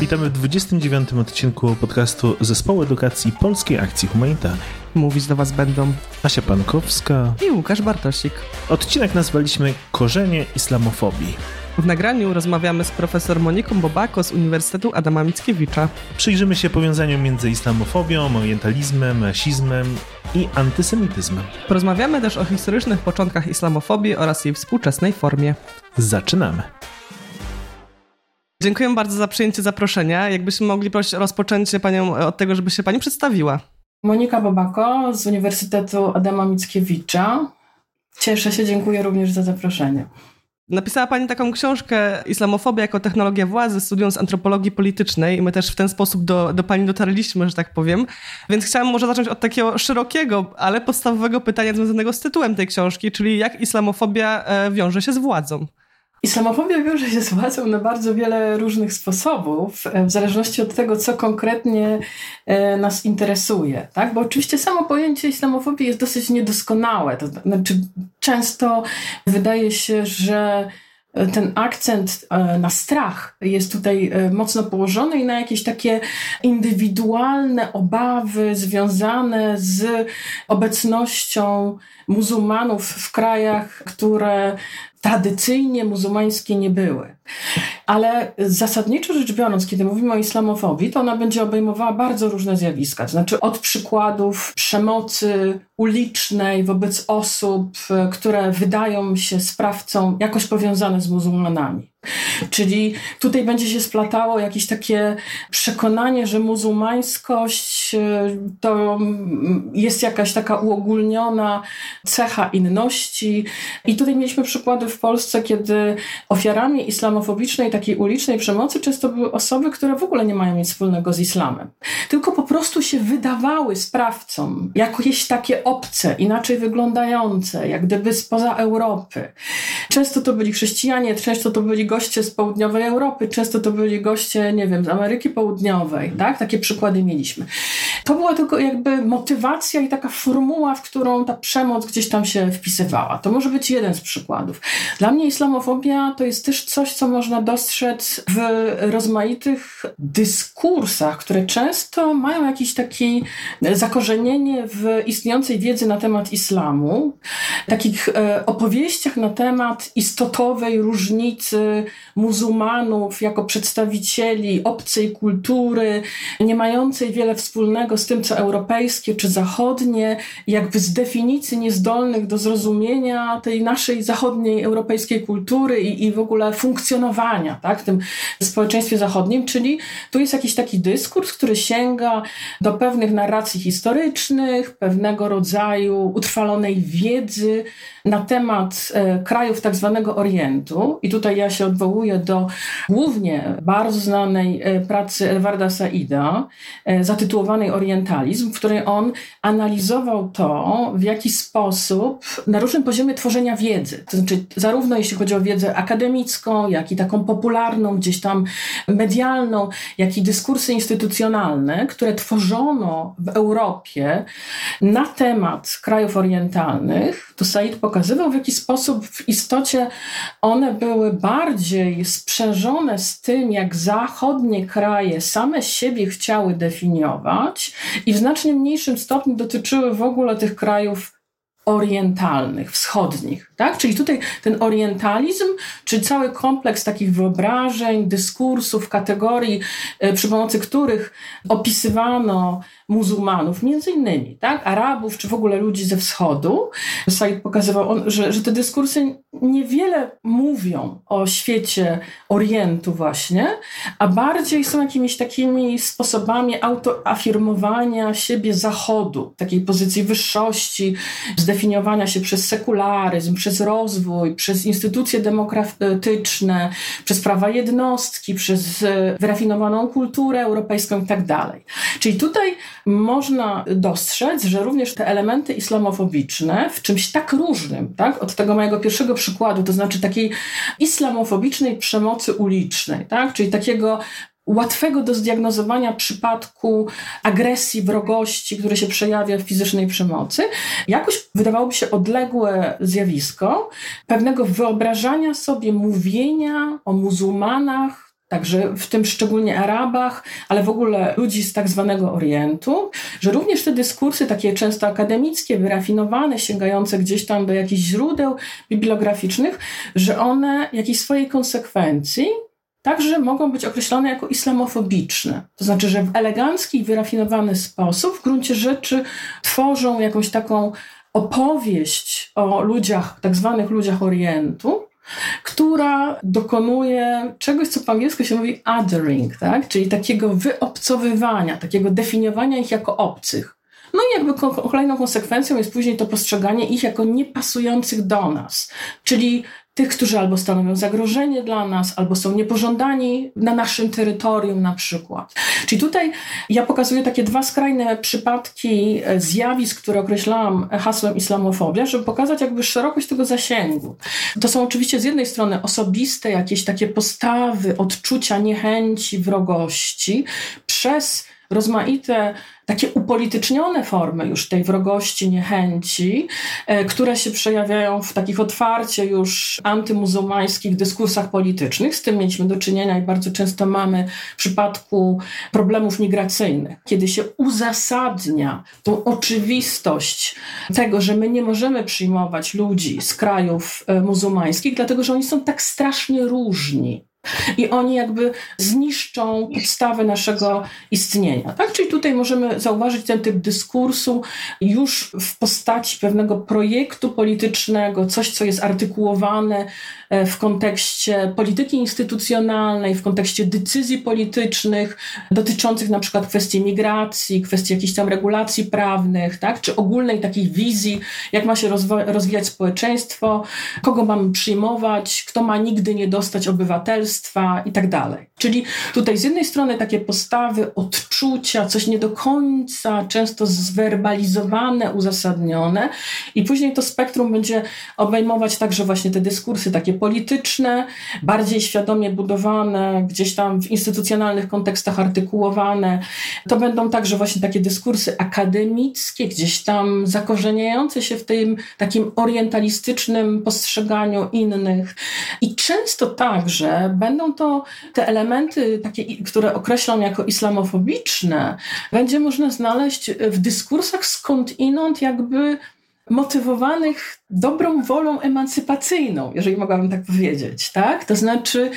Witamy w 29. odcinku podcastu Zespołu Edukacji Polskiej Akcji Humanitarnej. Mówić do Was będą Asia Pankowska i Łukasz Bartosik. Odcinek nazwaliśmy Korzenie islamofobii. W nagraniu rozmawiamy z profesor Moniką Bobako z Uniwersytetu Adama Mickiewicza. Przyjrzymy się powiązaniu między islamofobią, orientalizmem, rasizmem i antysemityzmem. Porozmawiamy też o historycznych początkach islamofobii oraz jej współczesnej formie. Zaczynamy. Dziękuję bardzo za przyjęcie zaproszenia. Jakbyśmy mogli prosić o rozpoczęcie panią od tego, żeby się pani przedstawiła. Monika Bobako z Uniwersytetu Adama Mickiewicza. Cieszę się, dziękuję również za zaproszenie. Napisała Pani taką książkę Islamofobia jako technologia władzy, studiując antropologii politycznej i my też w ten sposób do, do Pani dotarliśmy, że tak powiem. Więc chciałam może zacząć od takiego szerokiego, ale podstawowego pytania związanego z tytułem tej książki, czyli jak islamofobia e, wiąże się z władzą. Islamofobia wiąże się z władzą na bardzo wiele różnych sposobów, e, w zależności od tego, co konkretnie e, nas interesuje. Tak? Bo oczywiście samo pojęcie islamofobii jest dosyć niedoskonałe. To znaczy, często wydaje się, że ten akcent na strach jest tutaj mocno położony i na jakieś takie indywidualne obawy związane z obecnością muzułmanów w krajach, które tradycyjnie muzułmańskie nie były. Ale zasadniczo rzecz biorąc, kiedy mówimy o islamofobii, to ona będzie obejmowała bardzo różne zjawiska. To znaczy od przykładów przemocy ulicznej wobec osób, które wydają się sprawcą jakoś powiązane z muzułmanami. Czyli tutaj będzie się splatało jakieś takie przekonanie, że muzułmańskość e, to jest jakaś taka uogólniona cecha inności. I tutaj mieliśmy przykłady w Polsce, kiedy ofiarami islamofobicznej, takiej ulicznej przemocy często były osoby, które w ogóle nie mają nic wspólnego z islamem. Tylko po prostu się wydawały sprawcom jakieś takie obce, inaczej wyglądające, jak gdyby spoza Europy. Często to byli chrześcijanie, często to byli goście z południowej Europy, często to byli goście, nie wiem, z Ameryki Południowej, tak? Takie przykłady mieliśmy. To była tylko jakby motywacja i taka formuła, w którą ta przemoc gdzieś tam się wpisywała. To może być jeden z przykładów. Dla mnie islamofobia to jest też coś, co można dostrzec w rozmaitych dyskursach, które często mają jakiś taki zakorzenienie w istniejącej wiedzy na temat islamu, takich e, opowieściach na temat istotowej różnicy muzułmanów jako przedstawicieli obcej kultury, nie mającej wiele wspólnego z tym, co europejskie czy zachodnie, jakby z definicji niezdolnych do zrozumienia tej naszej zachodniej europejskiej kultury i, i w ogóle funkcjonowania tak, w tym społeczeństwie zachodnim, czyli tu jest jakiś taki dyskurs, który sięga do pewnych narracji historycznych, pewnego rodzaju utrwalonej wiedzy na temat e, krajów tak zwanego Orientu. I tutaj ja się odwołuję do głównie bardzo znanej e, pracy Edwarda Saida, e, zatytułowanej Orientalizm, w której on analizował to, w jaki sposób na różnym poziomie tworzenia wiedzy, to znaczy zarówno jeśli chodzi o wiedzę akademicką, jak i taką popularną, gdzieś tam medialną, jak i dyskursy instytucjonalne, które tworzono w Europie na temat krajów orientalnych, to Said pokazywał, w jaki sposób w istocie one były bardziej sprzężone z tym, jak zachodnie kraje same siebie chciały definiować i w znacznie mniejszym stopniu dotyczyły w ogóle tych krajów orientalnych, wschodnich. Tak? Czyli tutaj ten orientalizm, czy cały kompleks takich wyobrażeń, dyskursów, kategorii, e, przy pomocy których opisywano muzułmanów, między innymi, tak? Arabów, czy w ogóle ludzi ze wschodu. Said pokazywał, on, że, że te dyskursy niewiele mówią o świecie Orientu właśnie, a bardziej są jakimiś takimi sposobami autoafirmowania siebie Zachodu, takiej pozycji wyższości, zdefiniowania się przez sekularyzm, przez rozwój, przez instytucje demokratyczne, przez prawa jednostki, przez wyrafinowaną kulturę europejską i tak dalej. Czyli tutaj można dostrzec, że również te elementy islamofobiczne w czymś tak różnym, tak, od tego mojego pierwszego przykładu, to znaczy takiej islamofobicznej przemocy ulicznej, tak, czyli takiego łatwego do zdiagnozowania przypadku agresji, wrogości, które się przejawia w fizycznej przemocy, jakoś wydawałoby się odległe zjawisko pewnego wyobrażania sobie mówienia o muzułmanach także w tym szczególnie Arabach, ale w ogóle ludzi z tak zwanego Orientu, że również te dyskursy takie często akademickie, wyrafinowane, sięgające gdzieś tam do jakichś źródeł bibliograficznych, że one jakiejś swojej konsekwencji także mogą być określone jako islamofobiczne. To znaczy, że w elegancki, wyrafinowany sposób w gruncie rzeczy tworzą jakąś taką opowieść o ludziach, tak zwanych ludziach Orientu, która dokonuje czegoś, co po angielsku się mówi othering, tak? czyli takiego wyobcowywania, takiego definiowania ich jako obcych. No i jakby kolejną konsekwencją jest później to postrzeganie ich jako niepasujących do nas, czyli tych, którzy albo stanowią zagrożenie dla nas, albo są niepożądani na naszym terytorium na przykład. Czyli tutaj ja pokazuję takie dwa skrajne przypadki e, zjawisk, które określałam hasłem islamofobia, żeby pokazać jakby szerokość tego zasięgu. To są oczywiście z jednej strony osobiste jakieś takie postawy, odczucia niechęci, wrogości przez rozmaite takie upolitycznione formy już tej wrogości, niechęci, e, które się przejawiają w takich otwarcie już antymuzułmańskich dyskursach politycznych. Z tym mieliśmy do czynienia i bardzo często mamy w przypadku problemów migracyjnych, kiedy się uzasadnia tą oczywistość tego, że my nie możemy przyjmować ludzi z krajów e, muzułmańskich, dlatego że oni są tak strasznie różni. I oni jakby zniszczą podstawę naszego istnienia. Tak? Czyli tutaj możemy zauważyć ten typ dyskursu już w postaci pewnego projektu politycznego, coś, co jest artykułowane e, w kontekście polityki instytucjonalnej, w kontekście decyzji politycznych dotyczących na przykład kwestii migracji, kwestii jakichś tam regulacji prawnych, tak? czy ogólnej takiej wizji, jak ma się rozwijać społeczeństwo, kogo mamy przyjmować, kto ma nigdy nie dostać obywatelstwa, i tak dalej. Czyli tutaj z jednej strony takie postawy, odczucia, coś nie do końca, często zwerbalizowane, uzasadnione, i później to spektrum będzie obejmować także właśnie te dyskursy takie polityczne, bardziej świadomie budowane, gdzieś tam w instytucjonalnych kontekstach artykułowane. To będą także właśnie takie dyskursy akademickie, gdzieś tam zakorzeniające się w tym takim orientalistycznym postrzeganiu innych. I często także będą to te elementy, takie, które określą jako islamofobiczne, będzie można znaleźć w dyskursach skądinąd jakby motywowanych dobrą wolą emancypacyjną, jeżeli mogłabym tak powiedzieć, tak? To znaczy...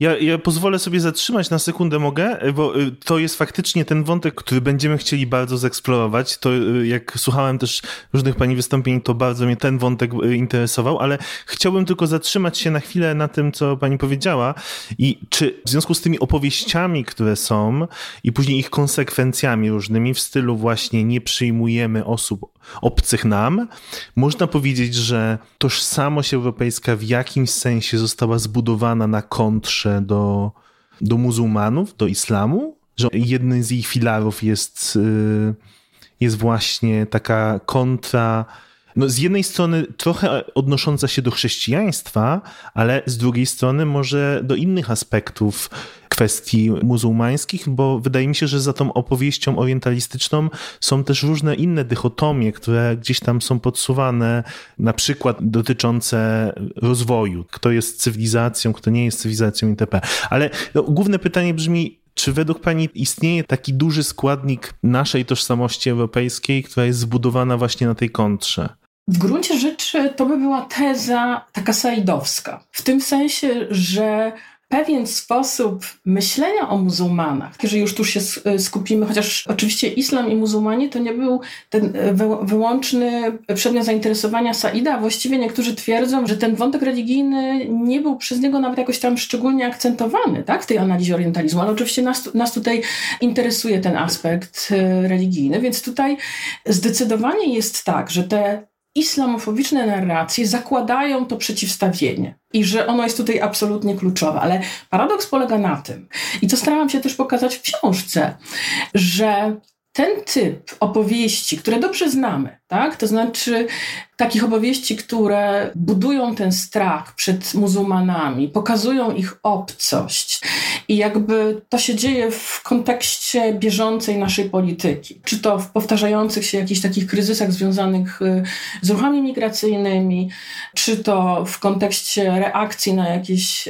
Ja, ja pozwolę sobie zatrzymać na sekundę, mogę? Bo y, to jest faktycznie ten wątek, który będziemy chcieli bardzo zeksplorować. To y, jak słuchałem też różnych pani wystąpień, to bardzo mnie ten wątek y, interesował, ale chciałbym tylko zatrzymać się na chwilę na tym, co pani powiedziała i czy w związku z tymi opowieściami, które są i później ich konsekwencjami różnymi w stylu właśnie nie przyjmujemy osób obcych nam, można powiedzieć, że tożsamość europejska w jakimś sensie została zbudowana na kontrze do, do muzułmanów, do islamu, że jednym z ich filarów jest, y, jest właśnie taka kontra no z jednej strony trochę odnosząca się do chrześcijaństwa, ale z drugiej strony może do innych aspektów kwestii muzułmańskich, bo wydaje mi się, że za tą opowieścią orientalistyczną są też różne inne dychotomie, które gdzieś tam są podsuwane, na przykład dotyczące rozwoju, kto jest cywilizacją, kto nie jest cywilizacją itp. Ale no, główne pytanie brzmi, czy według Pani istnieje taki duży składnik naszej tożsamości europejskiej, która jest zbudowana właśnie na tej kontrze? W gruncie rzeczy to by była teza taka saidowska. W tym sensie, że pewien sposób myślenia o muzułmanach, jeżeli już tu się skupimy, chociaż oczywiście islam i muzułmanie to nie był ten e, wyłączny przedmiot zainteresowania Saida, a właściwie niektórzy twierdzą, że ten wątek religijny nie był przez niego nawet jakoś tam szczególnie akcentowany tak, w tej analizie orientalizmu, ale oczywiście nas, nas tutaj interesuje ten aspekt e, religijny, więc tutaj zdecydowanie jest tak, że te islamofobiczne narracje zakładają to przeciwstawienie i że ono jest tutaj absolutnie kluczowe. Ale paradoks polega na tym, i to starałam się też pokazać w książce, że ten typ opowieści, które dobrze znamy, tak? to znaczy takich opowieści, które budują ten strach przed muzułmanami, pokazują ich obcość I jakby to się dzieje w kontekście bieżącej naszej polityki. Czy to w powtarzających się jakichś takich kryzysach związanych y, z ruchami migracyjnymi, czy to w kontekście reakcji na jakieś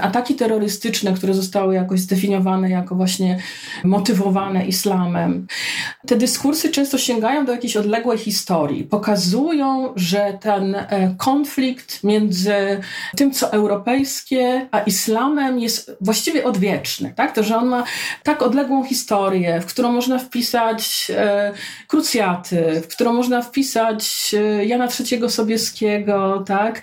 ataki terrorystyczne, które zostały jakoś zdefiniowane jako właśnie motywowane islamem. Te dyskursy często sięgają do jakiejś odległej historii, pokazują, że ten e, konflikt między tym, co europejskie, a islamem jest właściwie odwieczny. Tak? To, że on ma tak odległą historię, w którą można wpisać e, krucjaty, w którą można wpisać e, Jana III Sobieskiego, tak?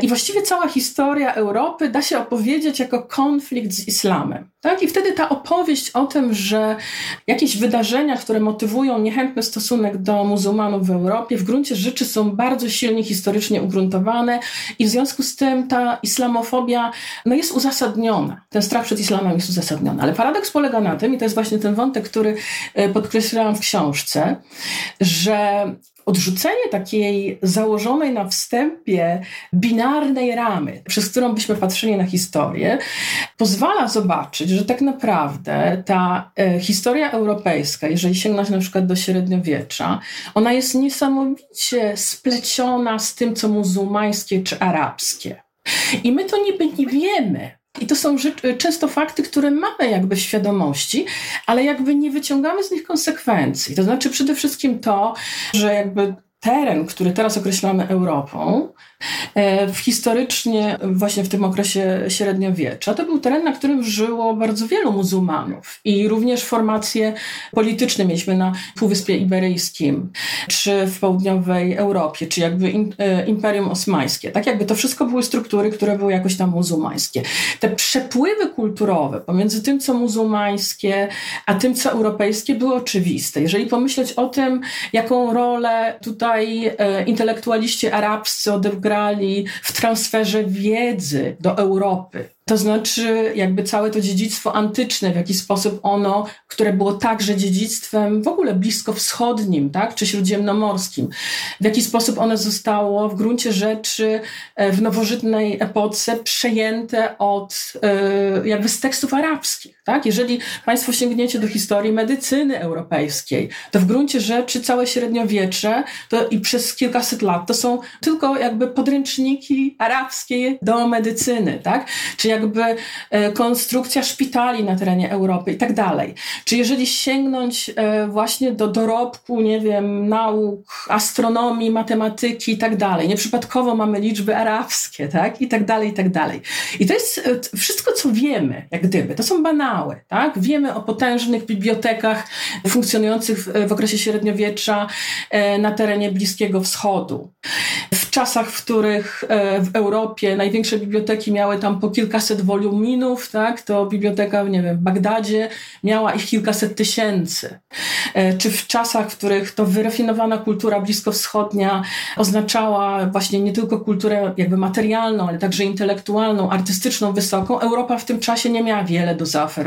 I właściwie cała historia Europy da się opowiedzieć jako konflikt z islamem. Tak? I wtedy ta opowieść o tym, że jakieś wydarzenia, które motywują niechętny stosunek do muzułmanów w Europie, w gruncie rzeczy są bardzo silnie historycznie ugruntowane i w związku z tym ta islamofobia no, jest uzasadniona. Ten strach przed islamem jest uzasadniony. Ale paradoks polega na tym, i to jest właśnie ten wątek, który e, podkreślałam w książce, że odrzucenie takiej założonej na wstępie binarnej ramy, przez którą byśmy patrzyli na historię, pozwala zobaczyć, że tak naprawdę ta e, historia europejska, jeżeli sięgnąć na przykład do średniowiecza, ona jest niesamowicie spleciona z tym, co muzułmańskie czy arabskie. I my to niby nie wiemy, i to są często fakty, które mamy jakby w świadomości, ale jakby nie wyciągamy z nich konsekwencji. To znaczy przede wszystkim to, że jakby teren, który teraz określamy Europą, E, w historycznie, właśnie w tym okresie średniowiecza, to był teren, na którym żyło bardzo wielu muzułmanów i również formacje polityczne mieliśmy na Półwyspie Iberyjskim, czy w południowej Europie, czy jakby e, Imperium Osmańskie. Tak jakby to wszystko były struktury, które były jakoś tam muzułmańskie. Te przepływy kulturowe pomiędzy tym, co muzułmańskie, a tym, co europejskie, były oczywiste. Jeżeli pomyśleć o tym, jaką rolę tutaj e, intelektualiści arabscy odegrali grali w transferze wiedzy do Europy. To znaczy, jakby całe to dziedzictwo antyczne, w jaki sposób ono, które było także dziedzictwem w ogóle blisko wschodnim, tak, czy śródziemnomorskim, w jaki sposób ono zostało w gruncie rzeczy e, w nowożytnej epoce przejęte od, e, jakby z tekstów arabskich, tak. Jeżeli Państwo sięgniecie do historii medycyny europejskiej, to w gruncie rzeczy całe średniowiecze to i przez kilkaset lat to są tylko jakby podręczniki arabskie do medycyny, tak, czy jakby e, konstrukcja szpitali na terenie Europy i tak dalej. Czy jeżeli sięgnąć e, właśnie do dorobku, nie wiem, nauk, astronomii, matematyki i tak dalej. Nieprzypadkowo mamy liczby arabskie, tak? I tak dalej, i tak dalej. I to jest e, wszystko, co wiemy, jak gdyby. To są banały, tak? Wiemy o potężnych bibliotekach funkcjonujących w, okresie średniowiecza na terenie Bliskiego Wschodu. W czasach, w których w Europie największe biblioteki miały tam po kilkaset kilkaset woluminów, tak, to biblioteka, nie wiem, w Bagdadzie miała ich kilkaset tysięcy. E, czy w czasach, w których to wyrafinowana kultura bliskowschodnia oznaczała właśnie nie tylko kulturę jakby materialną, ale także intelektualną, artystyczną, wysoką, Europa w tym czasie nie miała wiele do zaoferowania.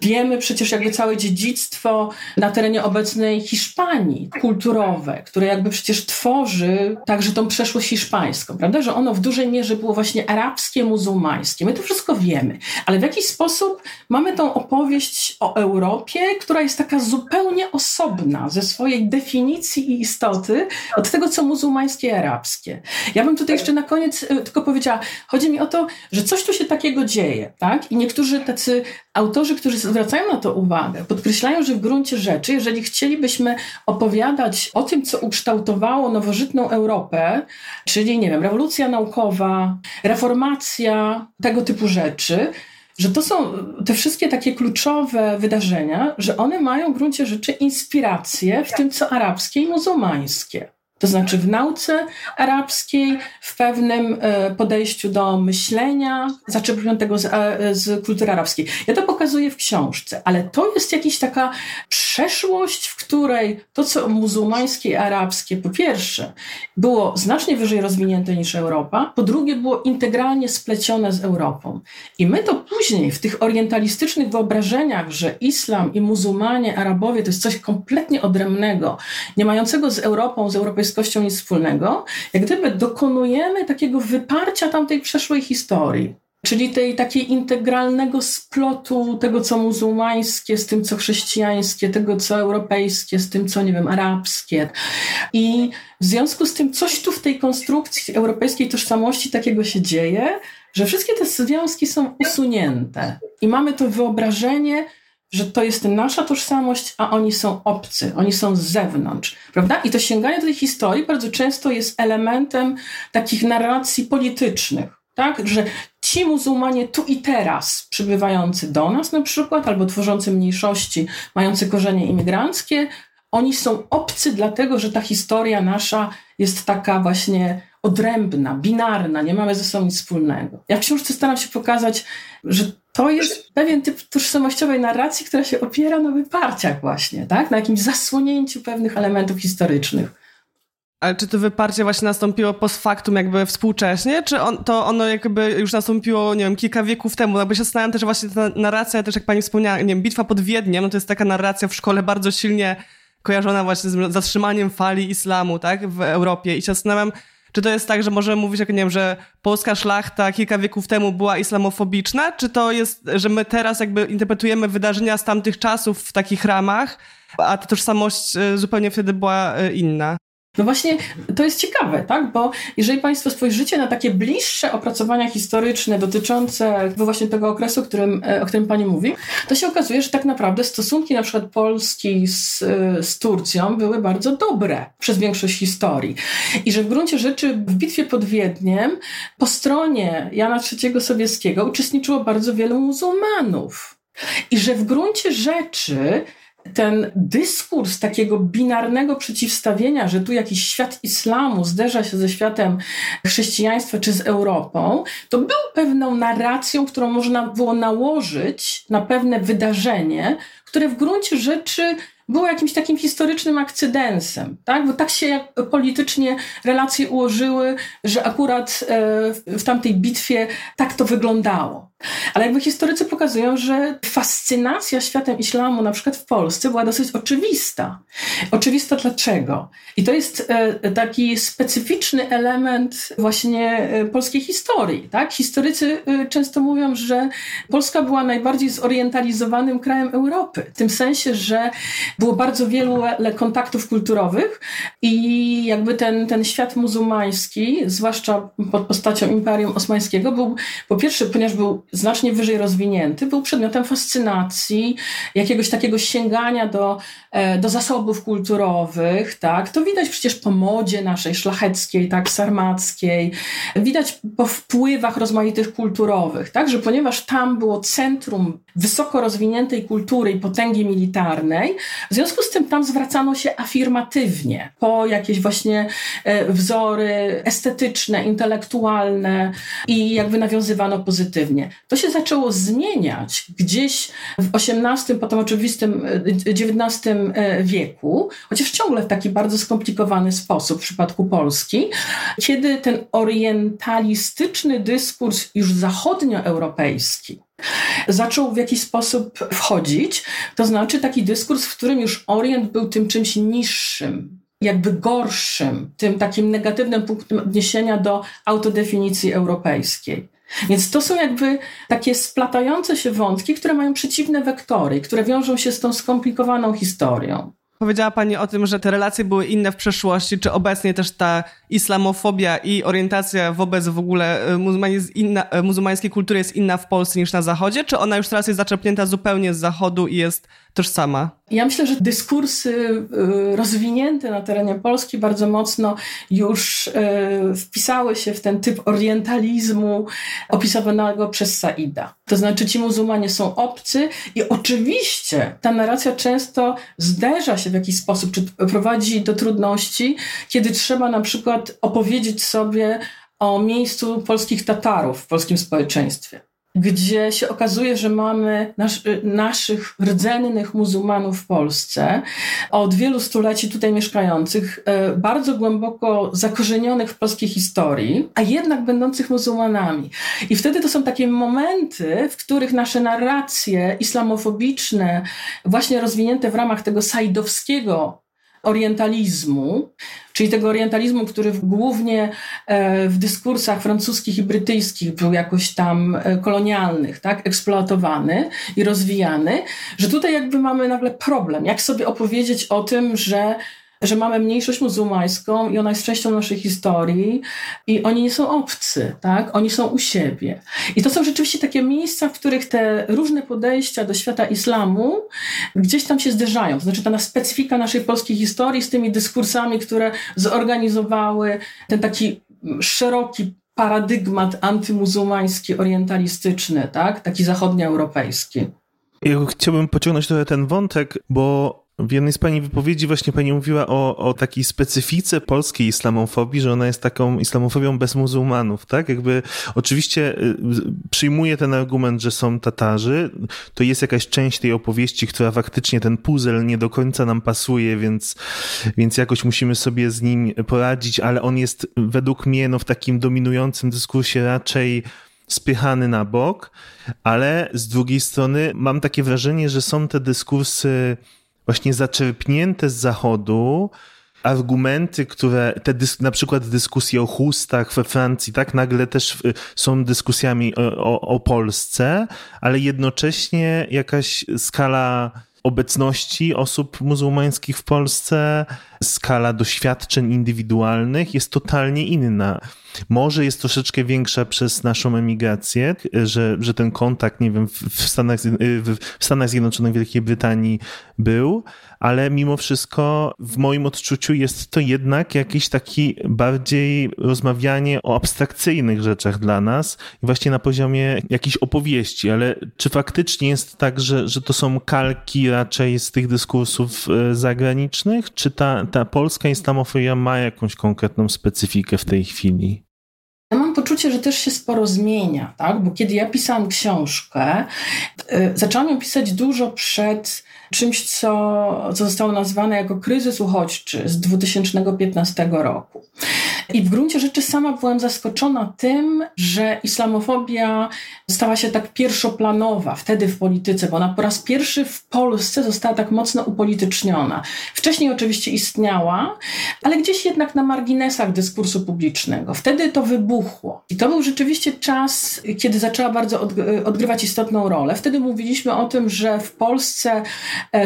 Wiemy przecież jakby całe dziedzictwo na terenie obecnej Hiszpanii kulturowe, które jakby przecież tworzy także tą przeszłość hiszpańską, prawda, że ono w dużej mierze było właśnie arabskie, muzułmańskie. My to wszystko wiemy, ale w jakiś sposób mamy tą opowieść o Europie, która jest taka zupełnie osobna ze swojej definicji i istoty od tego, co muzułmańskie i arabskie. Ja bym tutaj jeszcze na koniec y, tylko powiedziała, chodzi mi o to, że coś tu się takiego dzieje, tak? I niektórzy tacy autorzy, którzy zwracają na to uwagę, podkreślają, że w gruncie rzeczy, jeżeli chcielibyśmy opowiadać o tym, co ukształtowało nowożytną Europę, czyli, nie wiem, rewolucja naukowa, reformacja, tego typu rzeczy, że to są te wszystkie takie kluczowe wydarzenia, że one mają w gruncie rzeczy inspirację w tym, co arabskie i muzułmańskie. To znaczy w nauce arabskiej, w pewnym e, podejściu do myślenia, zaczerpniętego z, e, z kultury arabskiej. Ja to pokazuję w książce, ale to jest jakaś taka przeszłość, w której to, co muzułmańskie i arabskie, po pierwsze, było znacznie wyżej rozwinięte niż Europa, po drugie, było integralnie splecione z Europą. I my to później w tych orientalistycznych wyobrażeniach, że islam i muzułmanie, Arabowie to jest coś kompletnie odrębnego, nie mającego z Europą, z europejską ludzkością nic wspólnego, jak gdyby dokonujemy takiego wyparcia tamtej przeszłej historii. czyli tej takiej integralnego splotu tego, co muzułmańskie z tym, co chrześcijańskie, tego, co europejskie z tym, co, nie wiem, arabskie. I w związku z tym coś tu w tej konstrukcji europejskiej tożsamości takiego się dzieje, że wszystkie te związki są usunięte. I mamy to wyobrażenie, że to jest nasza tożsamość, a oni są obcy, oni są z zewnątrz, prawda? I to sięganie do tej historii bardzo często jest elementem takich narracji politycznych, tak? Że ci muzułmanie tu i teraz przybywający do nas na przykład, albo tworzący mniejszości, mający korzenie imigranckie, oni są obcy dlatego, że ta historia nasza jest taka właśnie odrębna, binarna, nie mamy ze sobą nic wspólnego. Ja w książce staram się pokazać, że to jest pewien typ tożsamościowej narracji, która się opiera na wyparciach właśnie, tak? na jakimś zasłonięciu pewnych elementów historycznych. Ale czy to wyparcie właśnie nastąpiło post factum jakby współcześnie, czy on, to ono jakby już nastąpiło, nie wiem, kilka wieków temu? Jakby się zastanawiam też, właśnie ta narracja, też jak pani wspomniała, nie wiem, bitwa pod Wiedniem, no to jest taka narracja w szkole bardzo silnie kojarzona właśnie z zatrzymaniem fali islamu, tak, w Europie i się zastanawiam, czy to jest tak, że możemy mówić, jak nie wiem, że polska szlachta kilka wieków temu była islamofobiczna, czy to jest, że my teraz jakby interpretujemy wydarzenia z tamtych czasów w takich ramach, a ta tożsamość y, zupełnie wtedy była y, inna? No właśnie, to jest ciekawe, tak? Bo jeżeli Państwo spojrzycie na takie bliższe opracowania historyczne dotyczące właśnie tego okresu, którym, e, o którym Pani mówi, to się okazuje, że tak naprawdę stosunki na przykład Polski z, e, z Turcją były bardzo dobre przez większość historii. I że w gruncie rzeczy w bitwie pod Wiedniem po stronie Jana III Sobieskiego uczestniczyło bardzo wielu muzułmanów. I że w gruncie rzeczy ten dyskurs takiego binarnego przeciwstawienia, że tu jakiś świat islamu zderza się ze światem chrześcijaństwa czy z Europą, to był pewną narracją, którą można było nałożyć na pewne wydarzenie, które w gruncie rzeczy było jakimś takim historycznym akcydensem, tak? bo tak się politycznie relacje ułożyły, że akurat e, w tamtej bitwie tak to wyglądało. Ale jakby historycy pokazują, że fascynacja światem islamu, na przykład w Polsce, była dosyć oczywista. Oczywista dlaczego? I to jest e, taki specyficzny element właśnie e, polskiej historii. Tak? Historycy często mówią, że Polska była najbardziej zorientalizowanym krajem Europy. W tym sensie, że było bardzo wielu kontaktów kulturowych i jakby ten, ten świat muzułmański, zwłaszcza pod postacią Imperium Osmańskiego, był po pierwsze, ponieważ był znacznie wyżej rozwinięty, był przedmiotem fascynacji, jakiegoś takiego sięgania do, e, do zasobów kulturowych, tak? To widać przecież po modzie naszej szlacheckiej, tak, sarmackiej, widać po wpływach rozmaitych kulturowych, tak, że ponieważ tam było centrum wysoko rozwiniętej kultury i potęgi militarnej, w związku z tym tam zwracano się afirmatywnie po jakieś właśnie e, wzory estetyczne, intelektualne i jakby nawiązywano pozytywnie. To się zaczęło zmieniać gdzieś w XVIII, potem oczywistym XIX e, wieku, chociaż ciągle w taki bardzo skomplikowany sposób w przypadku Polski, kiedy ten orientalistyczny dyskurs już zachodnioeuropejski zaczął w jakiś sposób wchodzić. To znaczy taki dyskurs, w którym już Orient był tym czymś niższym, jakby gorszym, tym takim negatywnym punktem odniesienia do autodefinicji europejskiej. Więc to są jakby takie splatające się wątki, które mają przeciwne wektory, które wiążą się z tą skomplikowaną historią. Powiedziała Pani o tym, że te relacje były inne w przeszłości. Czy obecnie też ta islamofobia i orientacja wobec w ogóle e, inna, e, muzułmańskiej kultury jest inna w Polsce niż na Zachodzie? Czy ona już teraz jest zaczerpnięta zupełnie z Zachodu i jest tożsama? Ja myślę, że dyskursy y, rozwinięte na terenie Polski bardzo mocno już y, wpisały się w ten typ orientalizmu opisywanego przez Saida. To znaczy ci muzułmanie są obcy i oczywiście ta narracja często zderza się w jakiś sposób, czy prowadzi do trudności, kiedy trzeba na przykład opowiedzieć sobie o miejscu polskich Tatarów w polskim społeczeństwie gdzie się okazuje, że mamy y, naszych rdzennych muzułmanów w Polsce, od wielu stuleci tutaj mieszkających, y, bardzo głęboko zakorzenionych w polskiej historii, a jednak będących muzułmanami. I wtedy to są takie momenty, w których nasze narracje islamofobiczne, właśnie rozwinięte w ramach tego sajdowskiego orientalizmu, czyli tego orientalizmu, który głównie e, w dyskursach francuskich i brytyjskich był jakoś tam e, kolonialnych, tak, eksploatowany i rozwijany, że tutaj jakby mamy nagle problem, jak sobie opowiedzieć o tym, że że mamy mniejszość muzułmańską i ona jest częścią naszej historii i oni nie są obcy, tak? Oni są u siebie. I to są rzeczywiście takie miejsca, w których te różne podejścia do świata islamu gdzieś tam się zderzają. To znaczy ta specyfika naszej polskiej historii z tymi dyskursami, które zorganizowały ten taki szeroki paradygmat antymuzułmański, orientalistyczny, tak? Taki zachodnioeuropejski. Ja chciałbym pociągnąć trochę ten wątek, bo w jednej z Pani wypowiedzi właśnie Pani mówiła o, o takiej specyfice polskiej islamofobii, że ona jest taką islamofobią bez muzułmanów, tak? Jakby oczywiście y, przyjmuję ten argument, że są Tatarzy, to jest jakaś część tej opowieści, która faktycznie ten puzzle nie do końca nam pasuje, więc, więc jakoś musimy sobie z nim poradzić, ale on jest według mnie no, w takim dominującym dyskursie raczej spychany na bok, ale z drugiej strony mam takie wrażenie, że są te dyskursy właśnie zaczerpnięte z zachodu argumenty, które te na przykład dyskusje o chustach we Francji, tak nagle też są dyskusjami o, o, o Polsce, ale jednocześnie jakaś skala obecności osób muzułmańskich w Polsce, skala doświadczeń indywidualnych jest totalnie inna. Może jest troszeczkę większa przez naszą emigrację, że, że ten kontakt, nie wiem, w Stanach, w Stanach Zjednoczonych, Wielkiej Brytanii był, ale mimo wszystko w moim odczuciu jest to jednak jakiś taki bardziej rozmawianie o abstrakcyjnych rzeczach dla nas, właśnie na poziomie jakiejś opowieści, ale czy faktycznie jest tak, że, że to są kalki raczej z tych dyskursów e, zagranicznych, czy ta, ta polska islamofobia ma jakąś konkretną specyfikę w tej chwili? Ja mam poczucie, że też się sporo zmienia, tak? bo kiedy ja pisałam książkę, y, zaczęłam ją pisać dużo przed czymś, co, co zostało nazwane jako kryzys uchodźczy z 2015 roku. I w gruncie rzeczy sama byłam zaskoczona tym, że islamofobia stała się tak pierwszoplanowa wtedy w polityce, bo ona po raz pierwszy w Polsce została tak mocno upolityczniona. Wcześniej oczywiście istniała, ale gdzieś jednak na marginesach dyskursu publicznego. Wtedy to wybuchło. I to był rzeczywiście czas, kiedy zaczęła bardzo odgrywać istotną rolę. Wtedy mówiliśmy o tym, że w Polsce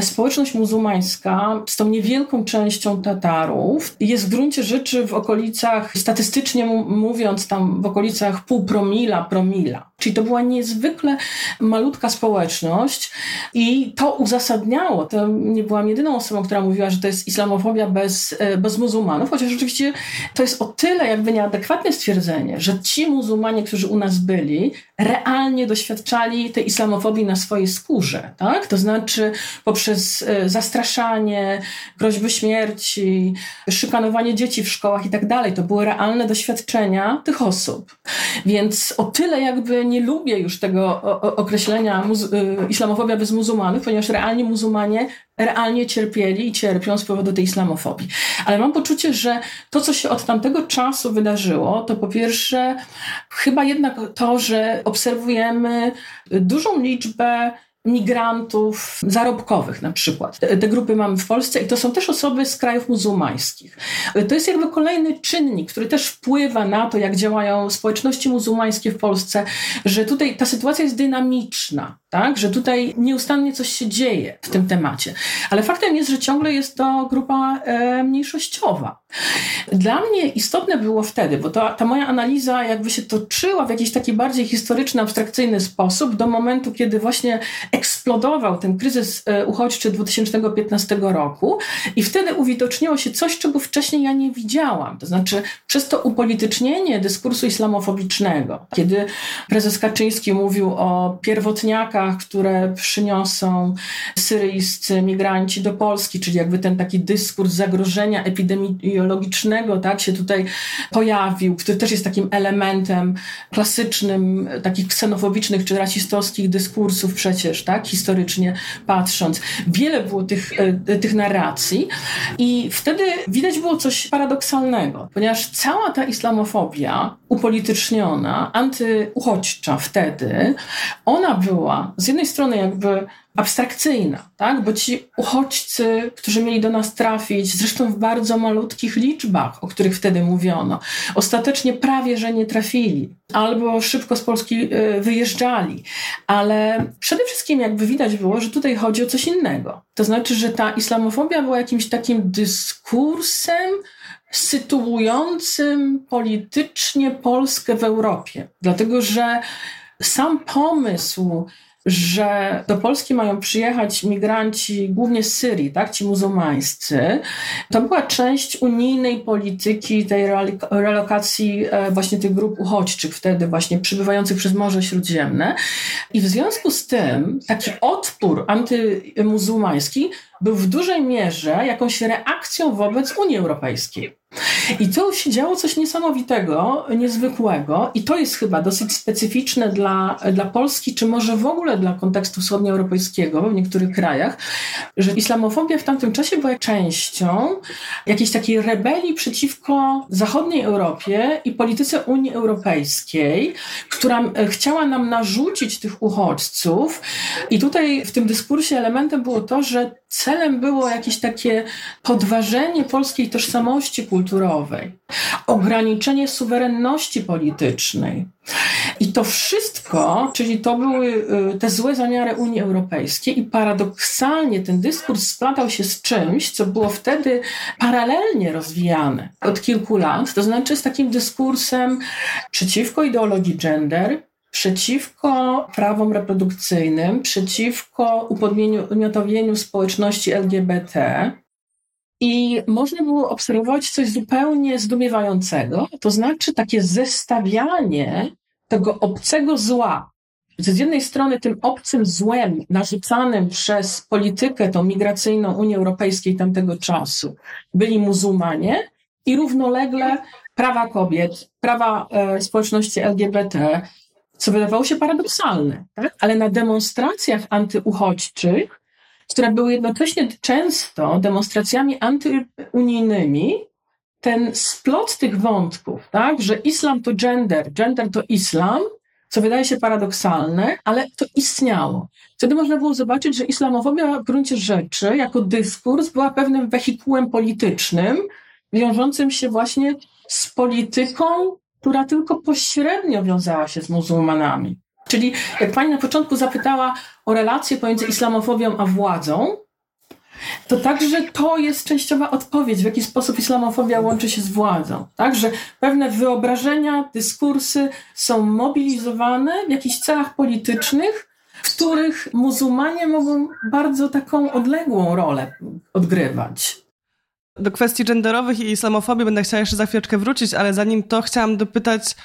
społeczność muzułmańska z tą niewielką częścią Tatarów jest w gruncie rzeczy w okolicach, statystycznie mówiąc, tam w okolicach pół promila, promila. Czyli to była niezwykle malutka społeczność i to uzasadniało, to nie byłam jedyną osobą, która mówiła, że to jest islamofobia bez, e, bez muzułmanów, chociaż rzeczywiście to jest o tyle jakby nieadekwatne stwierdzenie, że ci muzułmanie, którzy u nas byli, realnie doświadczali tej islamofobii na swojej skórze, tak? To znaczy poprzez e, zastraszanie, groźby śmierci, szykanowanie dzieci w szkołach i tak dalej. To były realne doświadczenia tych osób. Więc o tyle jakby nie lubię już tego określenia y, islamofobia bez muzułmanów, ponieważ realnie muzułmanie realnie cierpieli i cierpią z powodu tej islamofobii. Ale mam poczucie, że to, co się od tamtego czasu wydarzyło, to po pierwsze chyba jednak to, że obserwujemy dużą liczbę migrantów zarobkowych na przykład. Te, te, grupy mamy w Polsce i to są też osoby z krajów muzułmańskich. To jest jakby kolejny czynnik, który też wpływa na to, jak działają społeczności muzułmańskie w Polsce, że tutaj ta sytuacja jest dynamiczna, tak? że tutaj nieustannie coś się dzieje w tym temacie. Ale faktem jest, że ciągle jest to grupa e, mniejszościowa. Dla mnie istotne było wtedy, bo to, ta moja analiza jakby się toczyła w jakiś taki bardziej historyczny, abstrakcyjny sposób do momentu, kiedy właśnie eksplodował ten kryzys e, uchodźczy 2015 roku i wtedy uwidoczniło się coś, czego wcześniej ja nie widziałam. To znaczy przez to upolitycznienie dyskursu islamofobicznego, kiedy prezes Kaczyński mówił o pierwotniakach, które przyniosą syryjscy migranci do Polski, czyli jakby ten taki dyskurs zagrożenia epidemiologicznego, tak, się tutaj pojawił, który też jest takim elementem klasycznym takich ksenofobicznych czy rasistowskich dyskursów przecież, tak, historycznie patrząc. Wiele było tych, e, tych narracji i wtedy widać było coś paradoksalnego, ponieważ cała ta islamofobia upolityczniona, antyuchodźcza wtedy, ona była z jednej strony jakby abstrakcyjna, tak? bo ci uchodźcy, którzy mieli do nas trafić, zresztą w bardzo malutkich liczbach, o których wtedy mówiono, ostatecznie prawie, że nie trafili, albo szybko z Polski y, wyjeżdżali. Ale przede wszystkim jakby widać było, że tutaj chodzi o coś innego. To znaczy, że ta islamofobia była jakimś takim dyskursem, sytuującym politycznie Polskę w Europie. Dlatego, że sam pomysł że do Polski mają przyjechać migranci głównie z Syrii, tak, ci muzułmańscy. To była część unijnej polityki tej relokacji e, właśnie tych grup uchodźczych wtedy właśnie przybywających przez Morze Śródziemne. I w związku z tym taki odpór antymuzułmański był w dużej mierze jakąś reakcją wobec Unii Europejskiej. I tu się działo coś niesamowitego, niezwykłego, i to jest chyba dosyć specyficzne dla, dla Polski, czy może w ogóle dla kontekstu wschodnioeuropejskiego w niektórych krajach, że islamofobia w tamtym czasie była częścią jakiejś takiej rebelii przeciwko zachodniej Europie i polityce Unii Europejskiej, która e, chciała nam narzucić tych uchodźców. I tutaj w tym dyskursie elementem było to, że celem było jakieś takie podważenie polskiej tożsamości kulturowej, ograniczenie suwerenności politycznej. I to wszystko, czyli to były y, te złe zamiary Unii Europejskiej, i paradoksalnie ten dyskurs splatał się z czymś, co było wtedy paralelnie rozwijane od kilku lat, to znaczy z takim dyskursem przeciwko ideologii gender, przeciwko prawom reprodukcyjnym, przeciwko upodmiotowieniu społeczności LGBT. I można było obserwować coś zupełnie zdumiewającego, to znaczy takie zestawianie tego obcego zła. Z jednej strony tym obcym złem narzucanym przez politykę tą migracyjną Unii Europejskiej tamtego czasu byli muzułmanie i równolegle prawa kobiet, prawa e, społeczności LGBT, co wydawało się paradoksalne, tak? ale na demonstracjach antyuchodźczych, które były jednocześnie często demonstracjami antyunijnymi, ten splot tych wątków, tak, że islam to gender, gender to islam, co wydaje się paradoksalne, ale to istniało. Wtedy można było zobaczyć, że islamofobia w gruncie rzeczy, jako dyskurs, była pewnym wehikułem politycznym, wiążącym się właśnie z polityką która tylko pośrednio wiązała się z muzułmanami. Czyli jak pani na początku zapytała o relację pomiędzy islamofobią a władzą, to także to jest częściowa odpowiedź, w jaki sposób islamofobia łączy się z władzą. Tak, że pewne wyobrażenia, dyskursy są mobilizowane w jakichś celach politycznych, w których muzułmanie mogą bardzo taką odległą rolę odgrywać. Do kwestii genderowych i islamofobii będę chciała jeszcze za chwileczkę wrócić, ale zanim to chciałam dopytać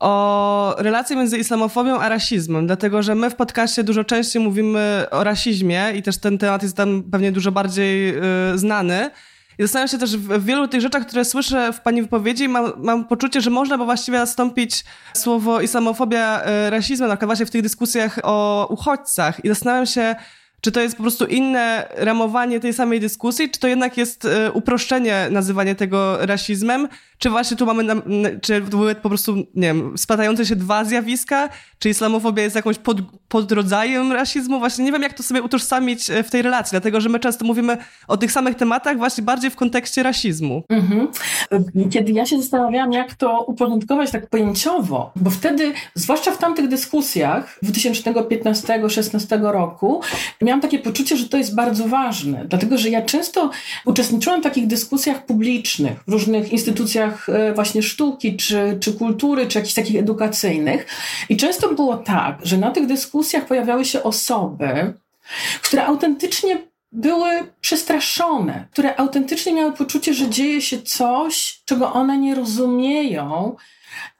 o relację między islamofobią a rasizmem, dlatego że my w podcaście dużo częściej mówimy o rasizmie i też ten temat jest tam pewnie dużo bardziej y, znany. I zastanawiam się też w wielu tych rzeczach, które słyszę w Pani wypowiedzi, mam, mam poczucie, że można by właściwie zastąpić słowo islamofobia y, rasizmem, na przykład właśnie w tych dyskusjach o uchodźcach. I zastanawiam się, czy to jest po prostu inne ramowanie tej samej dyskusji, czy to jednak jest e, uproszczenie nazywanie tego rasizmem? Czy właśnie tu mamy, czy były po prostu, nie wiem, splatające się dwa zjawiska? Czy islamofobia jest jakąś pod, podrodzajem rasizmu? Właśnie nie wiem, jak to sobie utożsamić e, w tej relacji, dlatego że my często mówimy o tych samych tematach właśnie bardziej w kontekście rasizmu. Mhm. Kiedy ja się zastanawiałam, jak to uporządkować tak pojęciowo, bo wtedy, zwłaszcza w tamtych dyskusjach 2015-16 roku, miałam takie poczucie, że to jest bardzo ważne, dlatego że ja często uczestniczyłam w takich dyskusjach publicznych w różnych instytucjach e, właśnie sztuki, czy, czy kultury, czy jakichś takich edukacyjnych. I często było tak, że na tych dyskusjach pojawiały się osoby, które autentycznie były przestraszone, które autentycznie miały poczucie, że dzieje się coś, czego one nie rozumieją,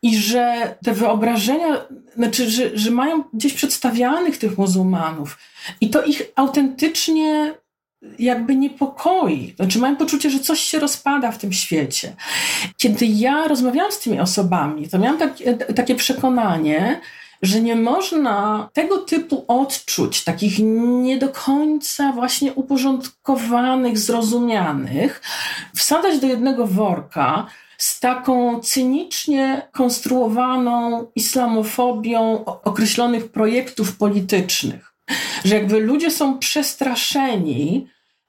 i że te wyobrażenia, znaczy, że, że mają gdzieś przedstawianych tych muzułmanów i to ich autentycznie jakby niepokoi. Znaczy mają poczucie, że coś się rozpada w tym świecie. Kiedy ja rozmawiałam z tymi osobami, to miałam takie, takie przekonanie, że nie można tego typu odczuć, takich nie do końca właśnie uporządkowanych, zrozumianych, wsadzać do jednego worka z taką cynicznie konstruowaną islamofobią określonych projektów politycznych. Że jakby ludzie są przestraszeni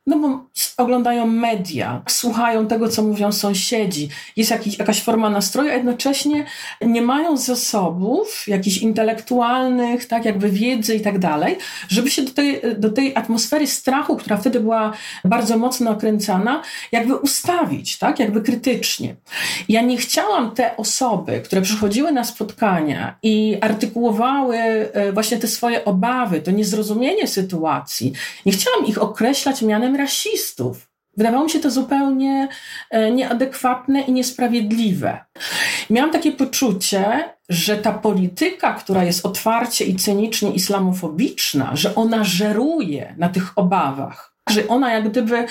no bo oglądają media, słuchają tego, co mówią sąsiedzi, jest jakiś, jakaś forma nastroju, a jednocześnie nie mają zasobów jakichś intelektualnych, tak jakby wiedzy i tak dalej, żeby się do tej, do tej atmosfery strachu, która wtedy była bardzo mocno okręcana, jakby ustawić, tak, jakby krytycznie. Ja nie chciałam te osoby, które przychodziły na spotkania i artykułowały e, właśnie te swoje obawy, to niezrozumienie sytuacji, nie chciałam ich określać mianem rasistów. Wydawało mi się to zupełnie e, nieadekwatne i niesprawiedliwe. Miałam takie poczucie, że ta polityka, która jest otwarcie i cynicznie islamofobiczna, że ona żeruje na tych obawach, że ona jak gdyby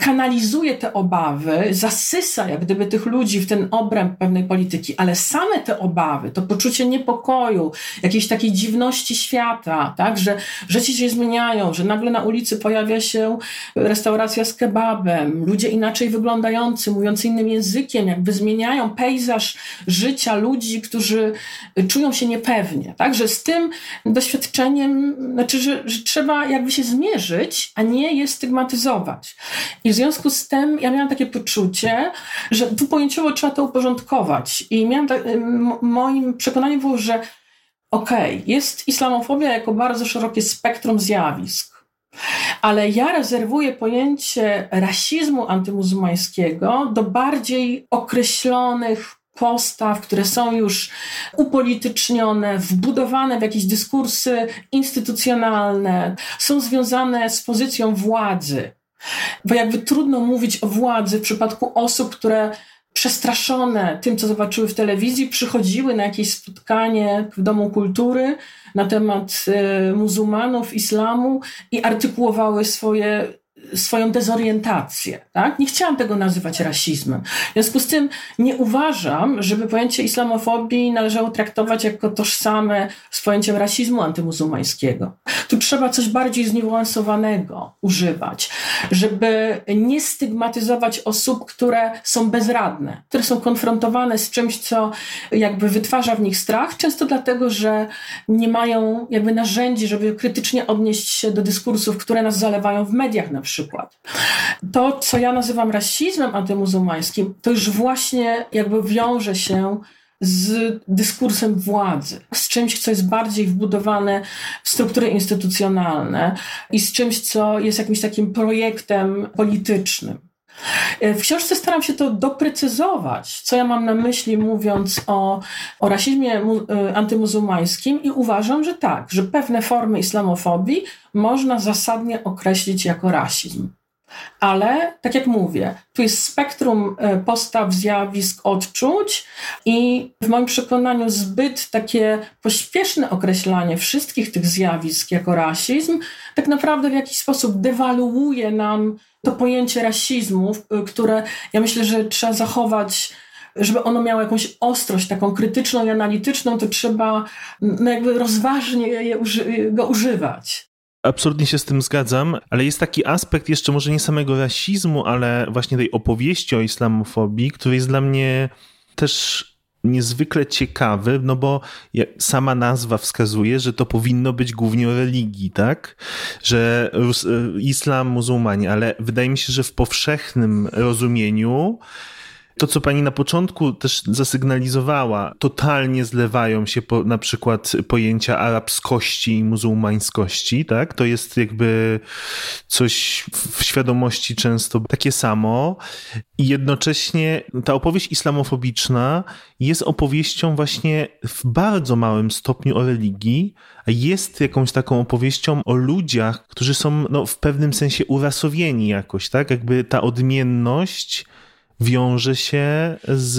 kanalizuje te obawy, zasysa jak gdyby tych ludzi w ten obręb pewnej polityki, ale same te obawy, to poczucie niepokoju, jakiejś takiej dziwności świata, tak, że rzeczy się zmieniają, że nagle na ulicy pojawia się restauracja z kebabem, ludzie inaczej wyglądający, mówiący innym językiem, jakby zmieniają pejzaż życia ludzi, którzy czują się niepewnie, tak, że z tym doświadczeniem, znaczy, że, że trzeba jakby się zmierzyć, a nie jest stygmatyzować. I w związku z tym ja miałam takie poczucie, że tu pojęciowo trzeba to uporządkować. I miałam tak, moim przekonaniem było, że okej, okay, jest islamofobia jako bardzo szerokie spektrum zjawisk. Ale ja rezerwuję pojęcie rasizmu antymuzułmańskiego do bardziej określonych postaw, które są już upolitycznione, wbudowane w jakieś dyskursy instytucjonalne, są związane z pozycją władzy. Bo jakby trudno mówić o władzy w przypadku osób, które przestraszone tym, co zobaczyły w telewizji, przychodziły na jakieś spotkanie w Domu Kultury na temat y, muzułmanów, islamu i artykułowały swoje swoją dezorientację. Tak? Nie chciałam tego nazywać rasizmem. W związku z tym nie uważam, żeby pojęcie islamofobii należało traktować jako tożsame z pojęciem rasizmu antymuzułmańskiego. Tu trzeba coś bardziej zniuansowanego używać, żeby nie stygmatyzować osób, które są bezradne, które są konfrontowane z czymś, co jakby wytwarza w nich strach, często dlatego, że nie mają jakby narzędzi, żeby krytycznie odnieść się do dyskursów, które nas zalewają w mediach na przykład przykład. To, co ja nazywam rasizmem antymuzułmańskim, to już właśnie jakby wiąże się z dyskursem władzy, z czymś, co jest bardziej wbudowane w struktury instytucjonalne i z czymś, co jest jakimś takim projektem politycznym. W książce staram się to doprecyzować, co ja mam na myśli, mówiąc o, o rasizmie y, antymuzułmańskim, i uważam, że tak, że pewne formy islamofobii można zasadnie określić jako rasizm. Ale, tak jak mówię, tu jest spektrum y, postaw, zjawisk, odczuć, i w moim przekonaniu zbyt takie pośpieszne określanie wszystkich tych zjawisk jako rasizm tak naprawdę w jakiś sposób dewaluuje nam to pojęcie rasizmu, które ja myślę, że trzeba zachować żeby ono miało jakąś ostrość taką krytyczną i analityczną, to trzeba no jakby rozważnie je, go używać. Absolutnie się z tym zgadzam, ale jest taki aspekt jeszcze może nie samego rasizmu, ale właśnie tej opowieści o islamofobii, który jest dla mnie też niezwykle ciekawy, no bo sama nazwa wskazuje, że to powinno być głównie o religii, tak? Że e, islam, muzułmanie, ale wydaje mi się, że w powszechnym rozumieniu to, co pani na początku też zasygnalizowała, totalnie zlewają się po, na przykład pojęcia arabskości i muzułmańskości, tak? To jest jakby coś w świadomości często takie samo. I jednocześnie ta opowieść islamofobiczna jest opowieścią właśnie w bardzo małym stopniu o religii, a jest jakąś taką opowieścią o ludziach, którzy są no, w pewnym sensie urasowieni jakoś, tak? Jakby ta odmienność wiąże się z,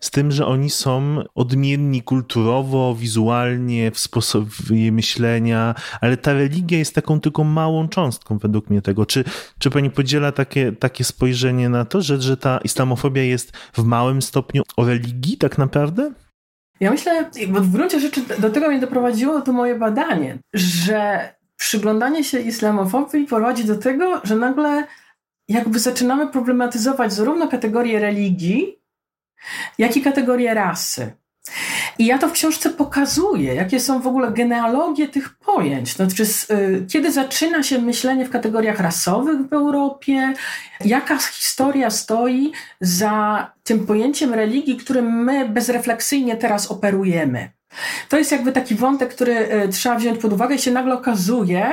z tym, że oni są odmienni kulturowo, wizualnie, w sposobie myślenia, ale ta religia jest taką tylko małą cząstką według mnie tego. Czy, czy pani podziela takie, takie spojrzenie na to, że, że ta islamofobia jest w małym stopniu o religii tak naprawdę? Ja myślę, bo w gruncie rzeczy do tego mnie doprowadziło to moje badanie, że przyglądanie się islamofobii prowadzi do tego, że nagle jakby zaczynamy problematyzować zarówno kategorię religii, jak i kategorię rasy. I ja to w książce pokazuję, jakie są w ogóle genealogie tych pojęć. Znaczy, y, kiedy zaczyna się myślenie w kategoriach rasowych w Europie, jaka historia stoi za tym pojęciem religii, którym my bezrefleksyjnie teraz operujemy. To jest jakby taki wątek, który y, trzeba wziąć pod uwagę i się nagle okazuje,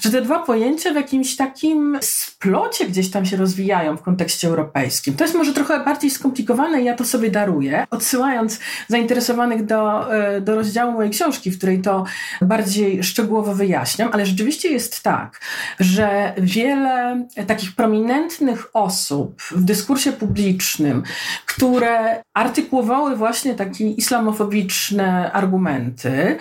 że te dwa pojęcia w jakimś takim splocie gdzieś tam się rozwijają w kontekście europejskim. To jest może trochę bardziej skomplikowane i ja to sobie daruję, odsyłając zainteresowanych do, e, do rozdziału mojej książki, w której to bardziej szczegółowo wyjaśniam, ale rzeczywiście jest tak, że wiele takich prominentnych osób w dyskursie publicznym, które artykułowały właśnie takie islamofobiczne argumenty,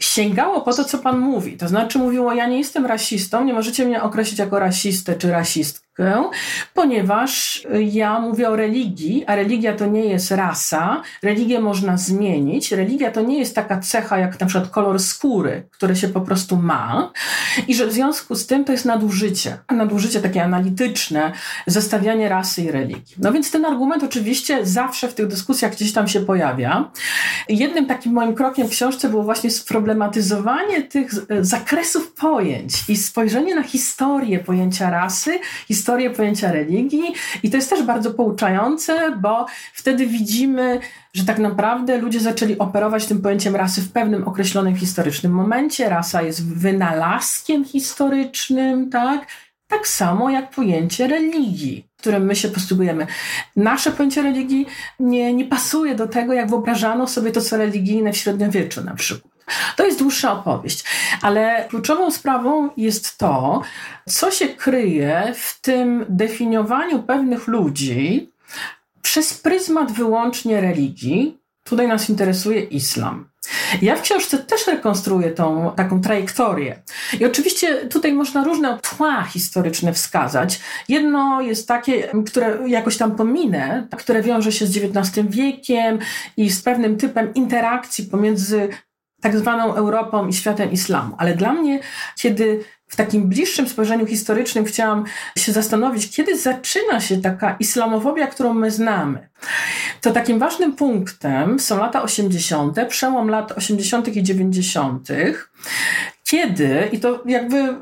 sięgało po to, co pan mówi. To znaczy mówiło, ja nie jestem rasistą, nie możecie mnie określić jako rasistę czy rasistkę, ponieważ ja mówię o religii, a religia to nie jest rasa, religię można zmienić, religia to nie jest taka cecha jak na przykład kolor skóry, które się po prostu ma i że w związku z tym to jest nadużycie, nadużycie takie analityczne, zestawianie rasy i religii. No więc ten argument oczywiście zawsze w tych dyskusjach gdzieś tam się pojawia. Jednym takim moim krokiem w książce było właśnie sproblematyzowanie tych zakresów pojęć i spojrzenie na historię pojęcia rasy, historię historię pojęcia religii i to jest też bardzo pouczające, bo wtedy widzimy, że tak naprawdę ludzie zaczęli operować tym pojęciem rasy w pewnym określonym historycznym momencie. Rasa jest wynalazkiem historycznym, tak? Tak samo jak pojęcie religii, którym my się posługujemy. Nasze pojęcie religii nie, nie pasuje do tego, jak wyobrażano sobie to, co religijne w średniowieczu na przykład. To jest dłuższa opowieść, ale kluczową sprawą jest to, co się kryje w tym definiowaniu pewnych ludzi przez pryzmat wyłącznie religii. Tutaj nas interesuje islam. Ja w książce też rekonstruuję tą taką trajektorię. I oczywiście tutaj można różne tła historyczne wskazać. Jedno jest takie, które jakoś tam pominę, które wiąże się z XIX wiekiem i z pewnym typem interakcji pomiędzy tak zwaną Europą i światem islamu. Ale dla mnie, kiedy w takim bliższym spojrzeniu historycznym chciałam się zastanowić, kiedy zaczyna się taka islamofobia, którą my znamy. To takim ważnym punktem są lata 80., przełom lat 80. i 90., kiedy, i to jakby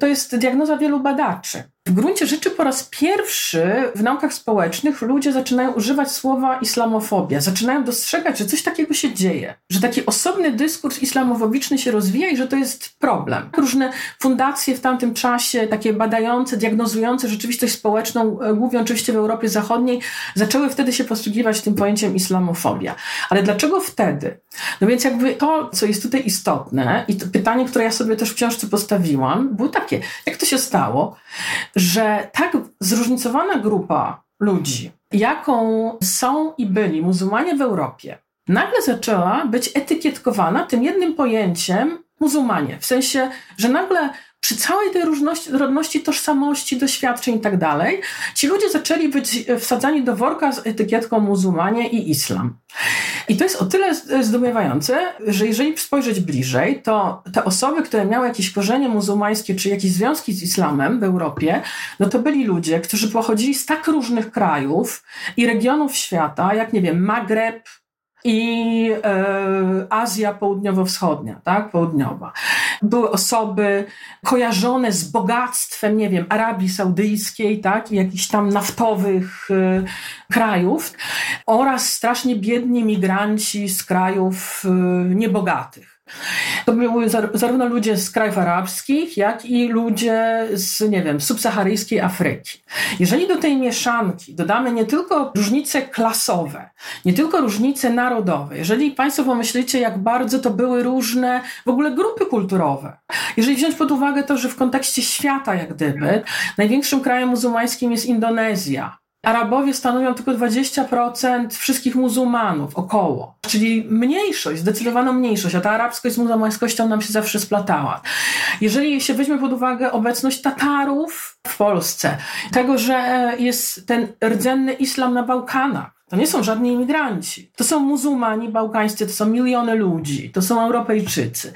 to jest diagnoza wielu badaczy, w gruncie rzeczy po raz pierwszy w naukach społecznych ludzie zaczynają używać słowa islamofobia, zaczynają dostrzegać, że coś takiego się dzieje, że taki osobny dyskurs islamofobiczny się rozwija i że to jest problem. Różne fundacje w tamtym czasie, takie badające, diagnozujące rzeczywistość społeczną, e, głównie oczywiście w Europie Zachodniej, zaczęły wtedy się posługiwać tym pojęciem islamofobia. Ale dlaczego wtedy? No więc jakby to, co jest tutaj istotne i to pytanie, które ja sobie też w książce postawiłam, było takie, jak to się stało, że tak zróżnicowana grupa ludzi, jaką są i byli muzułmanie w Europie, nagle zaczęła być etykietkowana tym jednym pojęciem muzułmanie. W sensie, że nagle przy całej tej różności, tożsamości, doświadczeń i tak dalej, ci ludzie zaczęli być wsadzani do worka z etykietką muzułmanie i islam. I to jest o tyle zdumiewające, że jeżeli spojrzeć bliżej, to te osoby, które miały jakieś korzenie muzułmańskie czy jakieś związki z islamem w Europie, no to byli ludzie, którzy pochodzili z tak różnych krajów i regionów świata, jak nie wiem, Magreb, i e, Azja Południowo-Wschodnia, tak, południowa. Były osoby kojarzone z bogactwem, nie wiem, Arabii Saudyjskiej, tak, jakichś tam naftowych e, krajów oraz strasznie biedni migranci z krajów e, niebogatych. To były zarówno ludzie z krajów arabskich, jak i ludzie z, nie wiem, subsaharyjskiej Afryki. Jeżeli do tej mieszanki dodamy nie tylko różnice klasowe, nie tylko różnice narodowe, jeżeli Państwo pomyślicie, jak bardzo to były różne w ogóle grupy kulturowe, jeżeli wziąć pod uwagę to, że w kontekście świata, jak gdyby, największym krajem muzułmańskim jest Indonezja, Arabowie stanowią tylko 20% wszystkich muzułmanów, około. Czyli mniejszość, zdecydowaną mniejszość, a ta arabskość z muzułmańskością nam się zawsze splatała. Jeżeli się weźmie pod uwagę obecność Tatarów w Polsce, tego, że jest ten rdzenny islam na Bałkanach, To nie są żadni imigranci. To są muzułmani bałkańscy, to są miliony ludzi, to są Europejczycy.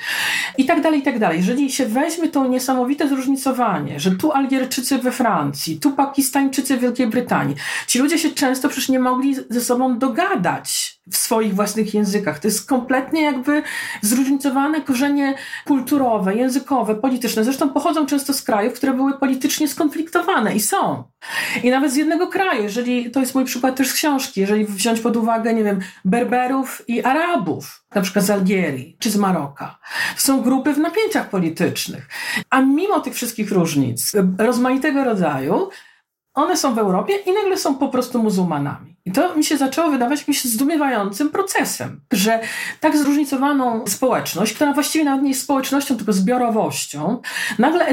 I tak dalej, i tak dalej. Jeżeli się weźmie to niesamowite zróżnicowanie, że tu Algierczycy we Francji, tu Pakistańczycy w Wielkiej Brytanii, ci ludzie się często przecież nie mogli ze sobą dogadać w swoich własnych językach. To jest kompletnie jakby zróżnicowane korzenie kulturowe, językowe, polityczne. Zresztą pochodzą często z krajów, które były politycznie skonfliktowane i są. I nawet z jednego kraju, jeżeli, to jest mój przykład też z książki, jeżeli wziąć pod uwagę, nie wiem, Berberów i Arabów, na przykład z Algierii czy z Maroka. Są grupy w napięciach politycznych. A mimo tych wszystkich różnic, rozmaitego rodzaju, one są w Europie i nagle są po prostu muzułmanami. I to mi się zaczęło wydawać jakimś zdumiewającym procesem, że tak zróżnicowaną społeczność, która właściwie nawet nie jest społecznością, tylko zbiorowością, nagle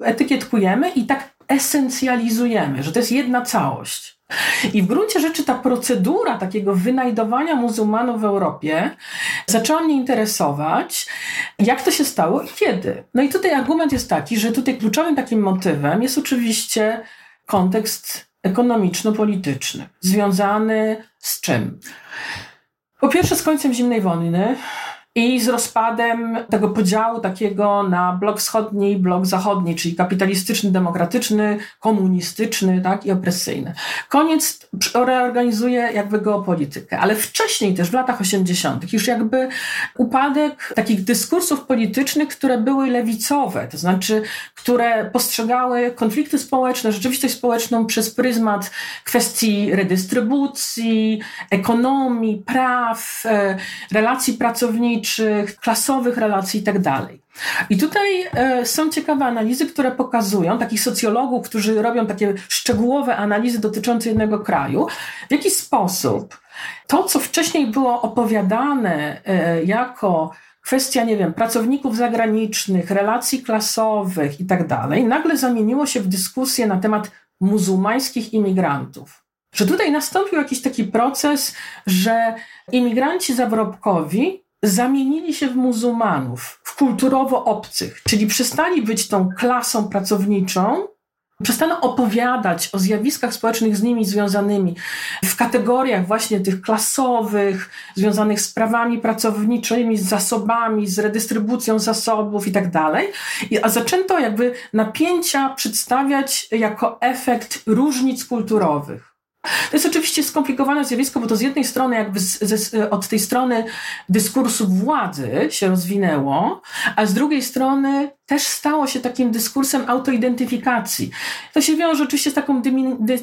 etykietkujemy i tak esencjalizujemy, że to jest jedna całość. I w gruncie rzeczy ta procedura takiego wynajdowania muzułmanów w Europie zaczęła mnie interesować, jak to się stało i kiedy. No i tutaj argument jest taki, że tutaj kluczowym takim motywem jest oczywiście kontekst ekonomiczno-polityczny, związany z czym? Po pierwsze z końcem zimnej wojny, i z rozpadem tego podziału takiego na blok wschodni i blok zachodni, czyli kapitalistyczny, demokratyczny, komunistyczny tak, i opresyjny. Koniec reorganizuje jakby geopolitykę, ale wcześniej też w latach 80. już jakby upadek takich dyskursów politycznych, które były lewicowe, to znaczy, które postrzegały konflikty społeczne, rzeczywistość społeczną przez pryzmat kwestii redystrybucji, ekonomii, praw, e, relacji pracowniczych, rolniczych, klasowych relacji itd. Tak I tutaj e, są ciekawe analizy, które pokazują takich socjologów, którzy robią takie szczegółowe analizy dotyczące jednego kraju, w jaki sposób to, co wcześniej było opowiadane e, jako kwestia, nie wiem, pracowników zagranicznych, relacji klasowych i tak nagle zamieniło się w dyskusję na temat muzułmańskich imigrantów. Że tutaj nastąpił jakiś taki proces, że imigranci zawrobkowi zamienili się w muzułmanów, w kulturowo obcych, czyli przestali być tą klasą pracowniczą, przestaną opowiadać o zjawiskach społecznych z nimi związanymi w kategoriach właśnie tych klasowych, związanych z prawami pracowniczymi, z zasobami, z redystrybucją zasobów i tak dalej. A zaczęto jakby napięcia przedstawiać jako efekt różnic kulturowych. To jest oczywiście skomplikowane zjawisko, bo to z jednej strony jakby z, z, od tej strony dyskursu władzy się rozwinęło, a z drugiej strony też stało się takim dyskursem autoidentyfikacji. To się wiąże oczywiście z taką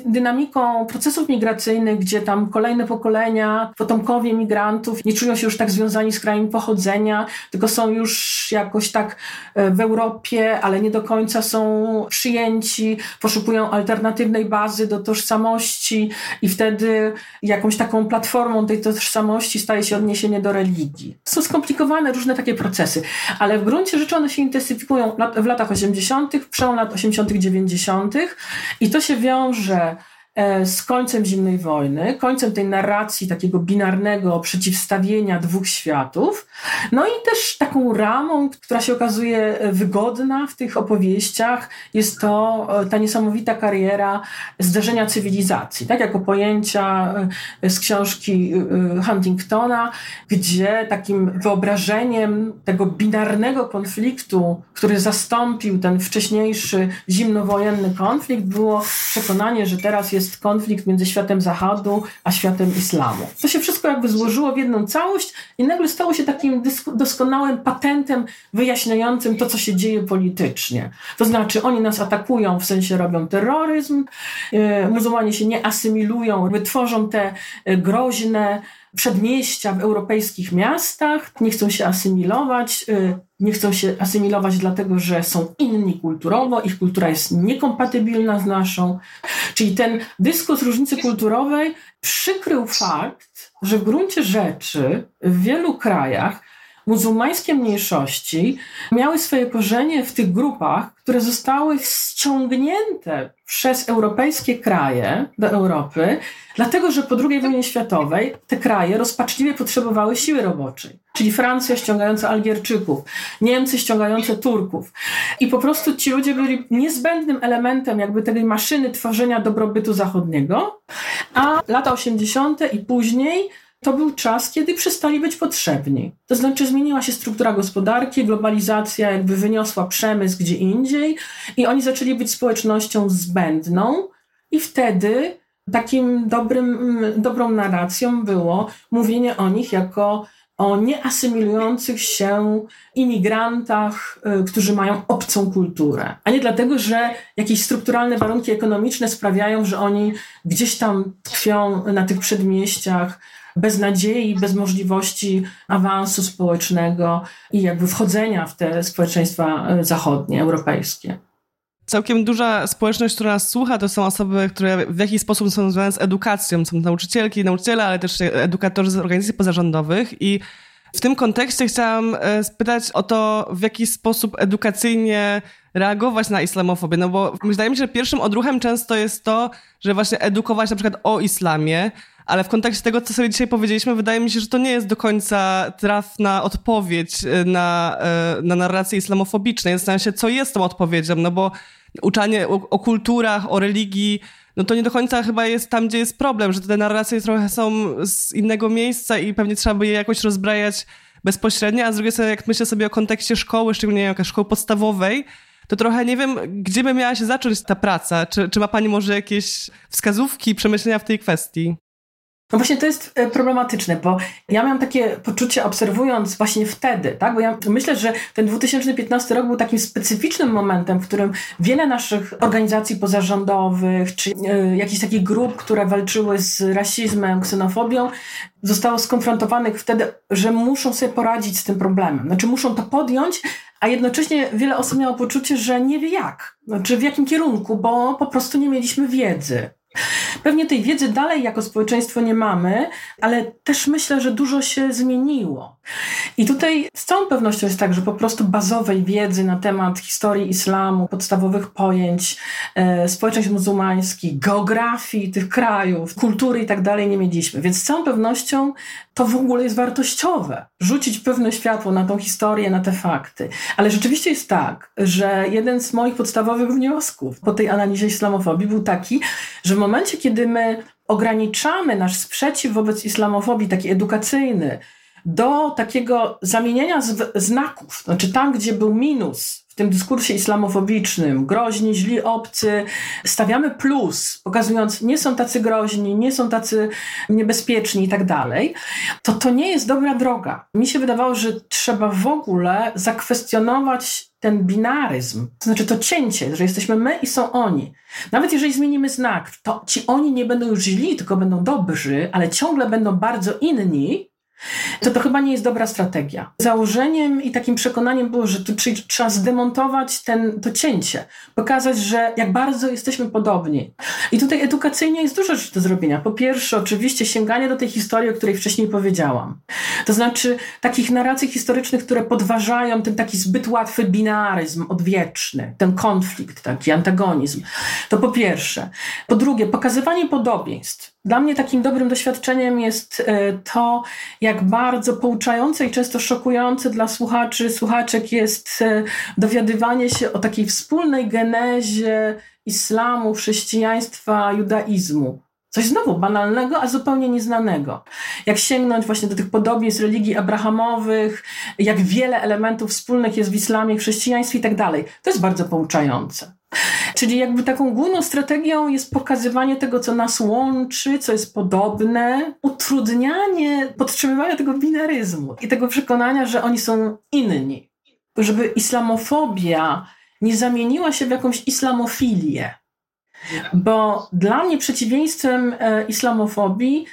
dynamiką procesów migracyjnych, gdzie tam kolejne pokolenia, potomkowie migrantów nie czują się już tak związani z krajem pochodzenia, tylko są już jakoś tak e, w Europie, ale nie do końca są przyjęci, poszukują alternatywnej bazy do tożsamości i wtedy jakąś taką platformą tej tożsamości staje się odniesienie do religii. Są skomplikowane różne takie procesy, ale w gruncie rzeczy one się intensyfikują w latach 80., przełom lat 80., 90. i to się wiąże z końcem zimnej wojny, końcem tej narracji takiego binarnego przeciwstawienia dwóch światów, no i też taką ramą, która się okazuje wygodna w tych opowieściach, jest to e, ta niesamowita kariera zderzenia cywilizacji, tak jako pojęcia e, z książki Huntingtona, gdzie takim wyobrażeniem tego binarnego konfliktu, który zastąpił ten wcześniejszy zimnowojenny konflikt, było przekonanie, że teraz jest jest konflikt między światem Zachodu a światem islamu. To się wszystko jakby złożyło w jedną całość i nagle stało się takim doskonałym patentem wyjaśniającym to, co się dzieje politycznie. To znaczy, oni nas atakują, w sensie robią terroryzm, yy, muzułmanie się nie asymilują, wytworzą te yy, groźne przedmieścia w europejskich miastach, nie chcą się asymilować, y, nie chcą się asymilować dlatego, że są inni kulturowo, ich kultura jest niekompatybilna z naszą. Czyli ten dyskurs różnicy kulturowej przykrył fakt, że w gruncie rzeczy w wielu krajach muzułmańskie mniejszości miały swoje korzenie w tych grupach, które zostały ściągnięte przez europejskie kraje do Europy, dlatego że po II wojnie światowej te kraje rozpaczliwie potrzebowały siły roboczej. Czyli Francja ściągająca Algierczyków, Niemcy ściągające Turków. I po prostu ci ludzie byli niezbędnym elementem jakby tej maszyny tworzenia dobrobytu zachodniego, a lata 80. i później to był czas, kiedy przestali być potrzebni. To znaczy zmieniła się struktura gospodarki, globalizacja jakby wyniosła przemysł gdzie indziej i oni zaczęli być społecznością zbędną i wtedy takim dobrym, dobrą narracją było mówienie o nich jako o nieasymilujących się imigrantach, y, którzy mają obcą kulturę, a nie dlatego, że jakieś strukturalne warunki ekonomiczne sprawiają, że oni gdzieś tam tkwią na tych przedmieściach, bez nadziei, bez możliwości awansu społecznego i jakby wchodzenia w te społeczeństwa e, zachodnie, europejskie. Całkiem duża społeczność, która nas słucha, to są osoby, które w jakiś sposób są związane z edukacją. Są nauczycielki, nauczyciele, ale też edukatorzy z organizacji pozarządowych i w tym kontekście chciałam e, spytać o to, w jaki sposób edukacyjnie reagować na islamofobię, no bo wydaje mi się, że pierwszym odruchem często jest to, że właśnie edukować na przykład o islamie, ale w kontekście tego, co sobie dzisiaj powiedzieliśmy, wydaje mi się, że to nie jest do końca trafna odpowiedź e, na, e, na narrację islamofobiczną. Zastanawiam się, co jest tą odpowiedzią, no bo uczanie o, o kulturach, o religii, no to nie do końca chyba jest tam, gdzie jest problem, że te narracje trochę są z innego miejsca i pewnie trzeba by je jakoś rozbrajać bezpośrednio, a z drugiej strony, jak myślę sobie o kontekście szkoły, szczególnie jakaś szkoły podstawowej, to trochę nie wiem, gdzie by miała się zacząć ta praca. Czy, czy ma Pani może jakieś wskazówki, przemyślenia w tej kwestii? No właśnie to jest e, problematyczne, bo ja miałam takie poczucie obserwując właśnie wtedy, tak? Bo ja myślę, że ten 2015 rok był takim specyficznym momentem, w którym wiele naszych organizacji pozarządowych, czy y, jakichś takich grup, które walczyły z rasizmem, ksenofobią, zostało skonfrontowanych wtedy, że muszą sobie poradzić z tym problemem. Znaczy muszą to podjąć, a jednocześnie wiele osób miało poczucie, że nie wie jak, znaczy w jakim kierunku, bo po prostu nie mieliśmy wiedzy. Pewnie tej wiedzy dalej jako społeczeństwo nie mamy, ale też myślę, że dużo się zmieniło. I tutaj z całą pewnością jest tak, że po prostu bazowej wiedzy na temat historii islamu, podstawowych pojęć, e, społeczeństw muzułmańskich, geografii tych krajów, kultury i tak dalej nie mieliśmy. Więc z całą pewnością to w ogóle jest wartościowe. Rzucić pewne światło na tą historię, na te fakty. Ale rzeczywiście jest tak, że jeden z moich podstawowych wniosków po tej analizie islamofobii był taki, że w momencie, kiedy my ograniczamy nasz sprzeciw wobec islamofobii, taki edukacyjny, do takiego zamieniania znaków, znaczy tam, gdzie był minus w tym dyskursie islamofobicznym, groźni, źli obcy, stawiamy plus, pokazując, nie są tacy groźni, nie są tacy niebezpieczni i tak dalej, to to nie jest dobra droga. Mi się wydawało, że trzeba w ogóle zakwestionować ten binaryzm, to znaczy to cięcie, że jesteśmy my i są oni. Nawet jeżeli zmienimy znak, to ci oni nie będą już źli, tylko będą dobrzy, ale ciągle będą bardzo inni, to to chyba nie jest dobra strategia. Założeniem i takim przekonaniem było, że tu trzeba zdemontować ten, to cięcie, pokazać, że jak bardzo jesteśmy podobni. I tutaj edukacyjnie jest dużo rzeczy do zrobienia. Po pierwsze, oczywiście sięganie do tej historii, o której wcześniej powiedziałam. To znaczy takich narracji historycznych, które podważają ten taki zbyt łatwy binaryzm odwieczny, ten konflikt, taki antagonizm. To po pierwsze. Po drugie, pokazywanie podobieństw. Dla mnie takim dobrym doświadczeniem jest e, to, jak bardzo pouczające i często szokujące dla słuchaczy, słuchaczek jest e, dowiadywanie się o takiej wspólnej genezie islamu, chrześcijaństwa, judaizmu. Coś znowu banalnego, a zupełnie nieznanego. Jak sięgnąć właśnie do tych podobieństw religii abrahamowych, jak wiele elementów wspólnych jest w islamie, chrześcijaństwie i tak dalej. To jest bardzo pouczające. Czyli jakby taką główną strategią jest pokazywanie tego, co nas łączy, co jest podobne, utrudnianie podtrzymywania tego binaryzmu i tego przekonania, że oni są inni. Żeby islamofobia nie zamieniła się w jakąś islamofilię. Bo dla mnie przeciwieństwem e, islamofobii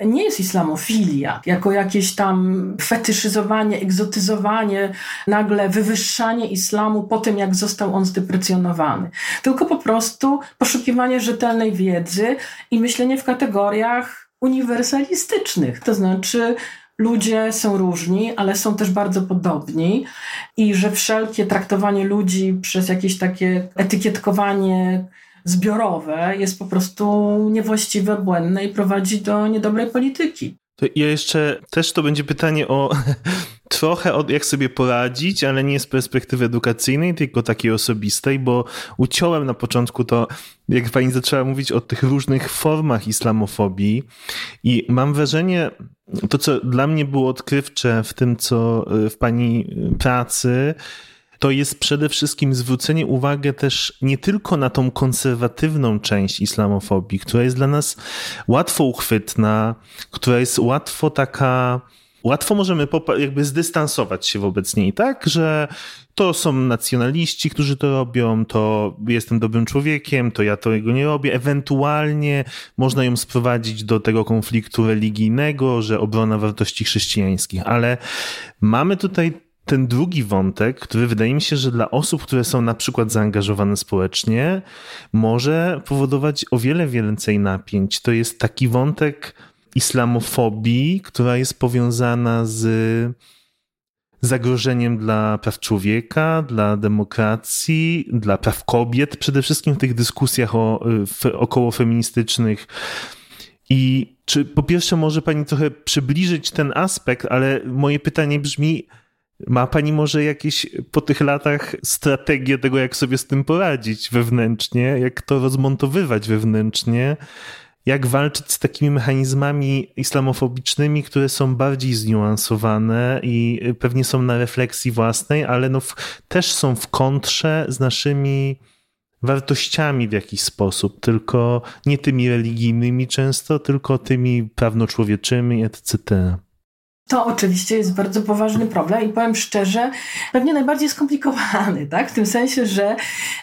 nie jest islamofilia, jako jakieś tam fetyszyzowanie, egzotyzowanie, nagle wywyższanie islamu po tym, jak został on zdeprecjonowany. Tylko po prostu poszukiwanie rzetelnej wiedzy i myślenie w kategoriach uniwersalistycznych, to znaczy ludzie są różni, ale są też bardzo podobni i że wszelkie traktowanie ludzi przez jakieś takie etykietkowanie zbiorowe jest po prostu niewłaściwe, błędne i prowadzi do niedobrej polityki. To ja jeszcze też to będzie pytanie o trochę od jak sobie poradzić, ale nie z perspektywy edukacyjnej, tylko takiej osobistej, bo uciąłem na początku to, jak pani zaczęła mówić o tych różnych formach islamofobii i mam wrażenie, to co dla mnie było odkrywcze w tym, co w pani pracy, to jest przede wszystkim zwrócenie uwagi też nie tylko na tą konserwatywną część islamofobii, która jest dla nas łatwo uchwytna, która jest łatwo taka łatwo możemy jakby zdystansować się wobec niej, tak? Że to są nacjonaliści, którzy to robią, to jestem dobrym człowiekiem, to ja tego nie robię. Ewentualnie można ją sprowadzić do tego konfliktu religijnego, że obrona wartości chrześcijańskich, ale mamy tutaj ten drugi wątek, który wydaje mi się, że dla osób, które są na przykład zaangażowane społecznie, może powodować o wiele więcej napięć. To jest taki wątek islamofobii, która jest powiązana z zagrożeniem dla praw człowieka, dla demokracji, dla praw kobiet, przede wszystkim w tych dyskusjach o, około feministycznych. I czy po pierwsze może pani trochę przybliżyć ten aspekt, ale moje pytanie brzmi, ma pani może jakieś po tych latach strategię tego, jak sobie z tym poradzić wewnętrznie, jak to rozmontowywać wewnętrznie, jak walczyć z takimi mechanizmami islamofobicznymi, które są bardziej zniuansowane i pewnie są na refleksji własnej, ale no w, też są w kontrze z naszymi wartościami w jakiś sposób, tylko nie tymi religijnymi często, tylko tymi prawnoczłowieczymi, etc. To oczywiście jest bardzo poważny problem i powiem szczerze, pewnie najbardziej skomplikowany, tak? W tym sensie, że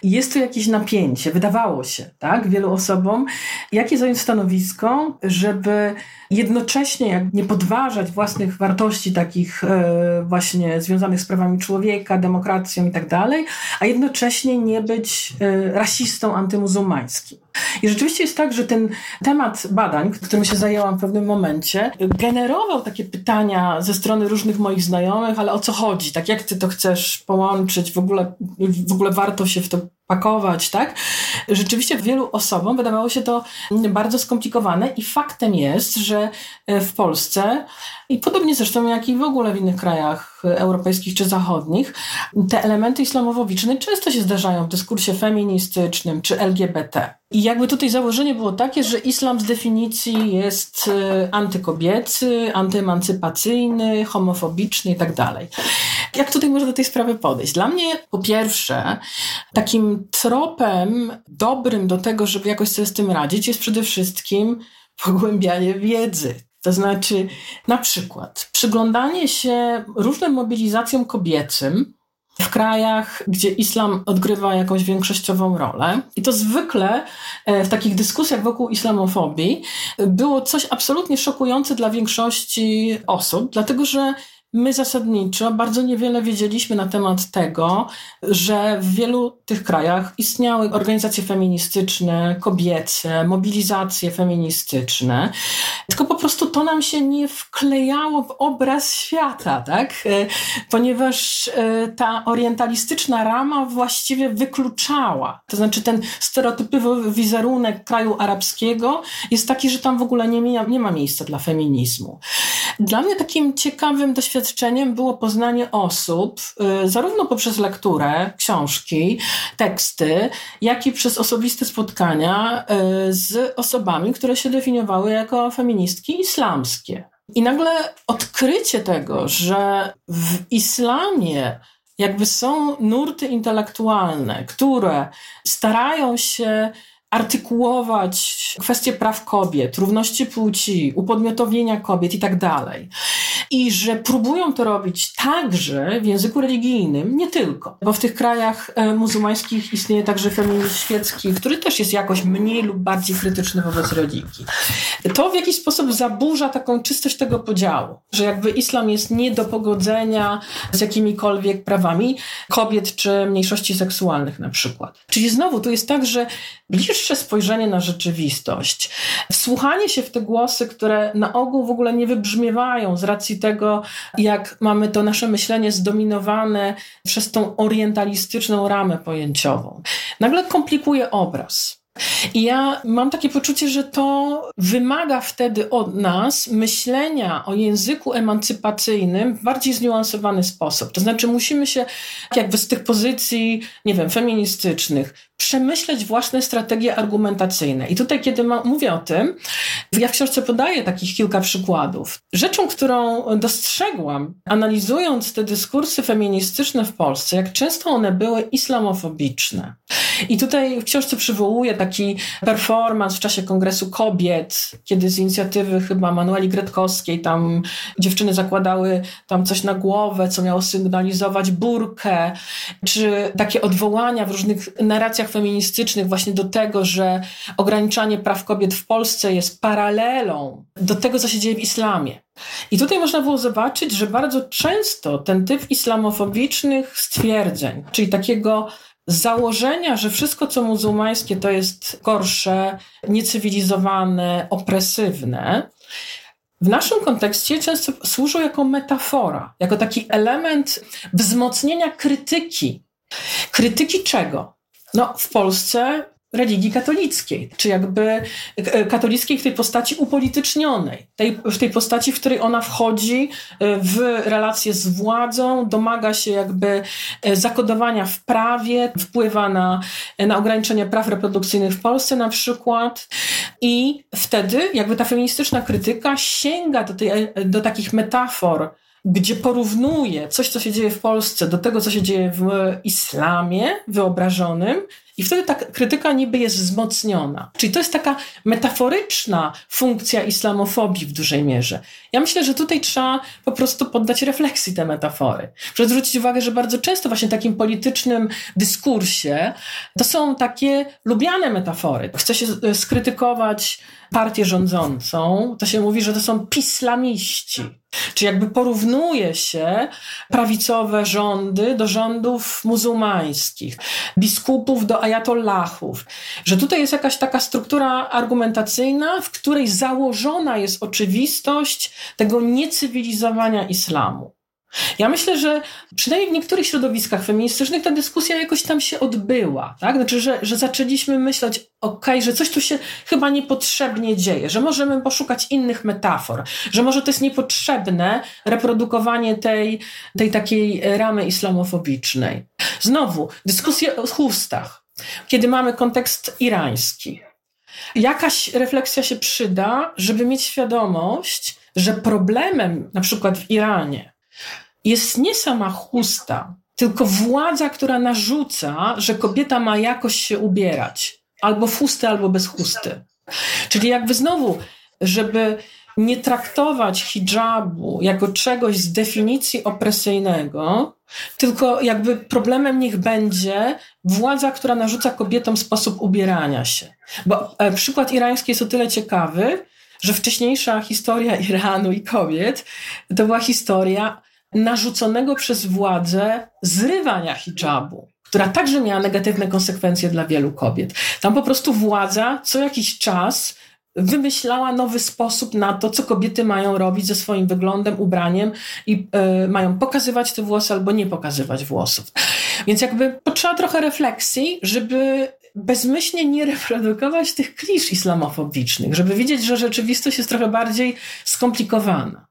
jest tu jakieś napięcie, wydawało się, tak? Wielu osobom, jakie zająć stanowisko, żeby jednocześnie jak nie podważać własnych wartości takich e, właśnie związanych z prawami człowieka, demokracją i tak dalej, a jednocześnie nie być e, rasistą antymuzułmańskim. I rzeczywiście jest tak, że ten temat badań, którym się zajęłam w pewnym momencie, generował takie pytania ze strony różnych moich znajomych, ale o co chodzi? Tak jak ty to chcesz połączyć? W ogóle, w ogóle warto się w to pakować, tak? Rzeczywiście wielu osobom wydawało się to bardzo skomplikowane i faktem jest, że e, w Polsce i podobnie zresztą jak i w ogóle w innych krajach europejskich czy zachodnich, te elementy islamofobiczne często się zdarzają w dyskursie feministycznym czy LGBT. I jakby tutaj założenie było takie, że islam z definicji jest e, antykobiecy, antyemancypacyjny, homofobiczny i tak. Jak tutaj można do tej sprawy podejść? Dla mnie po pierwsze takim tropem dobrym do tego, żeby jakoś sobie z tym radzić jest przede wszystkim pogłębianie wiedzy. To znaczy, na przykład, przyglądanie się różnym mobilizacjom kobiecym w krajach, gdzie islam odgrywa jakąś większościową rolę. I to zwykle e, w takich dyskusjach wokół islamofobii było coś absolutnie szokujące dla większości osób, dlatego że My zasadniczo bardzo niewiele wiedzieliśmy na temat tego, że w wielu tych krajach istniały organizacje feministyczne, kobiece, mobilizacje feministyczne, tylko po prostu to nam się nie wklejało w obraz świata, tak? E, ponieważ e, ta orientalistyczna rama właściwie wykluczała. To znaczy ten stereotypowy wizerunek kraju arabskiego jest taki, że tam w ogóle nie, nie ma miejsca dla feminizmu. Dla mnie takim ciekawym doświadczeniem było poznanie osób, y, zarówno poprzez lekturę, książki, teksty, jak i przez osobiste spotkania y, z osobami, które się definiowały jako feministki islamskie. I nagle odkrycie tego, że w islamie jakby są nurty intelektualne, które starają się artykułować kwestie praw kobiet, równości płci, upodmiotowienia kobiet i tak dalej. I że próbują to robić także w języku religijnym, nie tylko, bo w tych krajach e, muzułmańskich istnieje także feminizm świecki, który też jest jakoś mniej lub bardziej krytyczny wobec religii. To w jakiś sposób zaburza taką czystość tego podziału, że jakby islam jest nie do pogodzenia z jakimikolwiek prawami kobiet czy mniejszości seksualnych na przykład. Czyli znowu tu jest tak, że bliższy wyższe spojrzenie na rzeczywistość, wsłuchanie się w te głosy, które na ogół w ogóle nie wybrzmiewają z racji tego, jak mamy to nasze myślenie zdominowane przez tą orientalistyczną ramę pojęciową, nagle komplikuje obraz. I ja mam takie poczucie, że to wymaga wtedy od nas myślenia o języku emancypacyjnym w bardziej zniuansowany sposób. To znaczy, musimy się, jakby z tych pozycji, nie wiem, feministycznych, przemyśleć własne strategie argumentacyjne. I tutaj, kiedy ma, mówię o tym, ja w książce podaję takich kilka przykładów. Rzeczą, którą dostrzegłam, analizując te dyskursy feministyczne w Polsce, jak często one były islamofobiczne. I tutaj w książce przywołuję taki performance w czasie Kongresu Kobiet, kiedy z inicjatywy chyba Manueli Gretkowskiej tam dziewczyny zakładały tam coś na głowę, co miało sygnalizować burkę, czy takie odwołania w różnych narracjach feministycznych właśnie do tego, że ograniczanie praw kobiet w Polsce jest paralelą do tego, co się dzieje w islamie. I tutaj można było zobaczyć, że bardzo często ten typ islamofobicznych stwierdzeń, czyli takiego założenia, że wszystko co muzułmańskie to jest gorsze, niecywilizowane, opresywne, w naszym kontekście często służą jako metafora, jako taki element wzmocnienia krytyki. Krytyki czego? No, w Polsce religii katolickiej, czy jakby e, katolickiej w tej postaci upolitycznionej, tej, w tej postaci, w której ona wchodzi e, w relacje z władzą, domaga się jakby e, zakodowania w prawie, wpływa na, na ograniczenie praw reprodukcyjnych w Polsce na przykład. I wtedy jakby ta feministyczna krytyka sięga do, tej, do takich metafor, gdzie porównuje coś, co się dzieje w Polsce, do tego, co się dzieje w islamie wyobrażonym, i wtedy ta krytyka niby jest wzmocniona. Czyli to jest taka metaforyczna funkcja islamofobii w dużej mierze. Ja myślę, że tutaj trzeba po prostu poddać refleksji te metafory. Proszę zwrócić uwagę, że bardzo często właśnie w takim politycznym dyskursie to są takie lubiane metafory. Chce się skrytykować partię rządzącą, to się mówi, że to są pislamiści. Czy jakby porównuje się prawicowe rządy do rządów muzułmańskich, biskupów do ajatollahów, że tutaj jest jakaś taka struktura argumentacyjna, w której założona jest oczywistość tego niecywilizowania islamu. Ja myślę, że przynajmniej w niektórych środowiskach feministycznych ta dyskusja jakoś tam się odbyła. Tak? Znaczy, że, że zaczęliśmy myśleć, ok, że coś tu się chyba niepotrzebnie dzieje, że możemy poszukać innych metafor, że może to jest niepotrzebne reprodukowanie tej, tej takiej ramy islamofobicznej. Znowu, dyskusje o chustach, kiedy mamy kontekst irański. Jakaś refleksja się przyda, żeby mieć świadomość, że problemem na przykład w Iranie jest nie sama chusta, tylko władza, która narzuca, że kobieta ma jakoś się ubierać. Albo w chusty, albo bez chusty. Czyli jakby znowu, żeby nie traktować hijabu jako czegoś z definicji opresyjnego, tylko jakby problemem niech będzie władza, która narzuca kobietom sposób ubierania się. Bo e, przykład irański jest o tyle ciekawy, że wcześniejsza historia Iranu i kobiet to była historia narzuconego przez władzę zrywania hijabu, która także miała negatywne konsekwencje dla wielu kobiet. Tam po prostu władza co jakiś czas wymyślała nowy sposób na to, co kobiety mają robić ze swoim wyglądem, ubraniem i y, mają pokazywać te włosy albo nie pokazywać włosów. Więc jakby potrzeba trochę refleksji, żeby bezmyślnie nie reprodukować tych klisz islamofobicznych, żeby widzieć, że rzeczywistość jest trochę bardziej skomplikowana.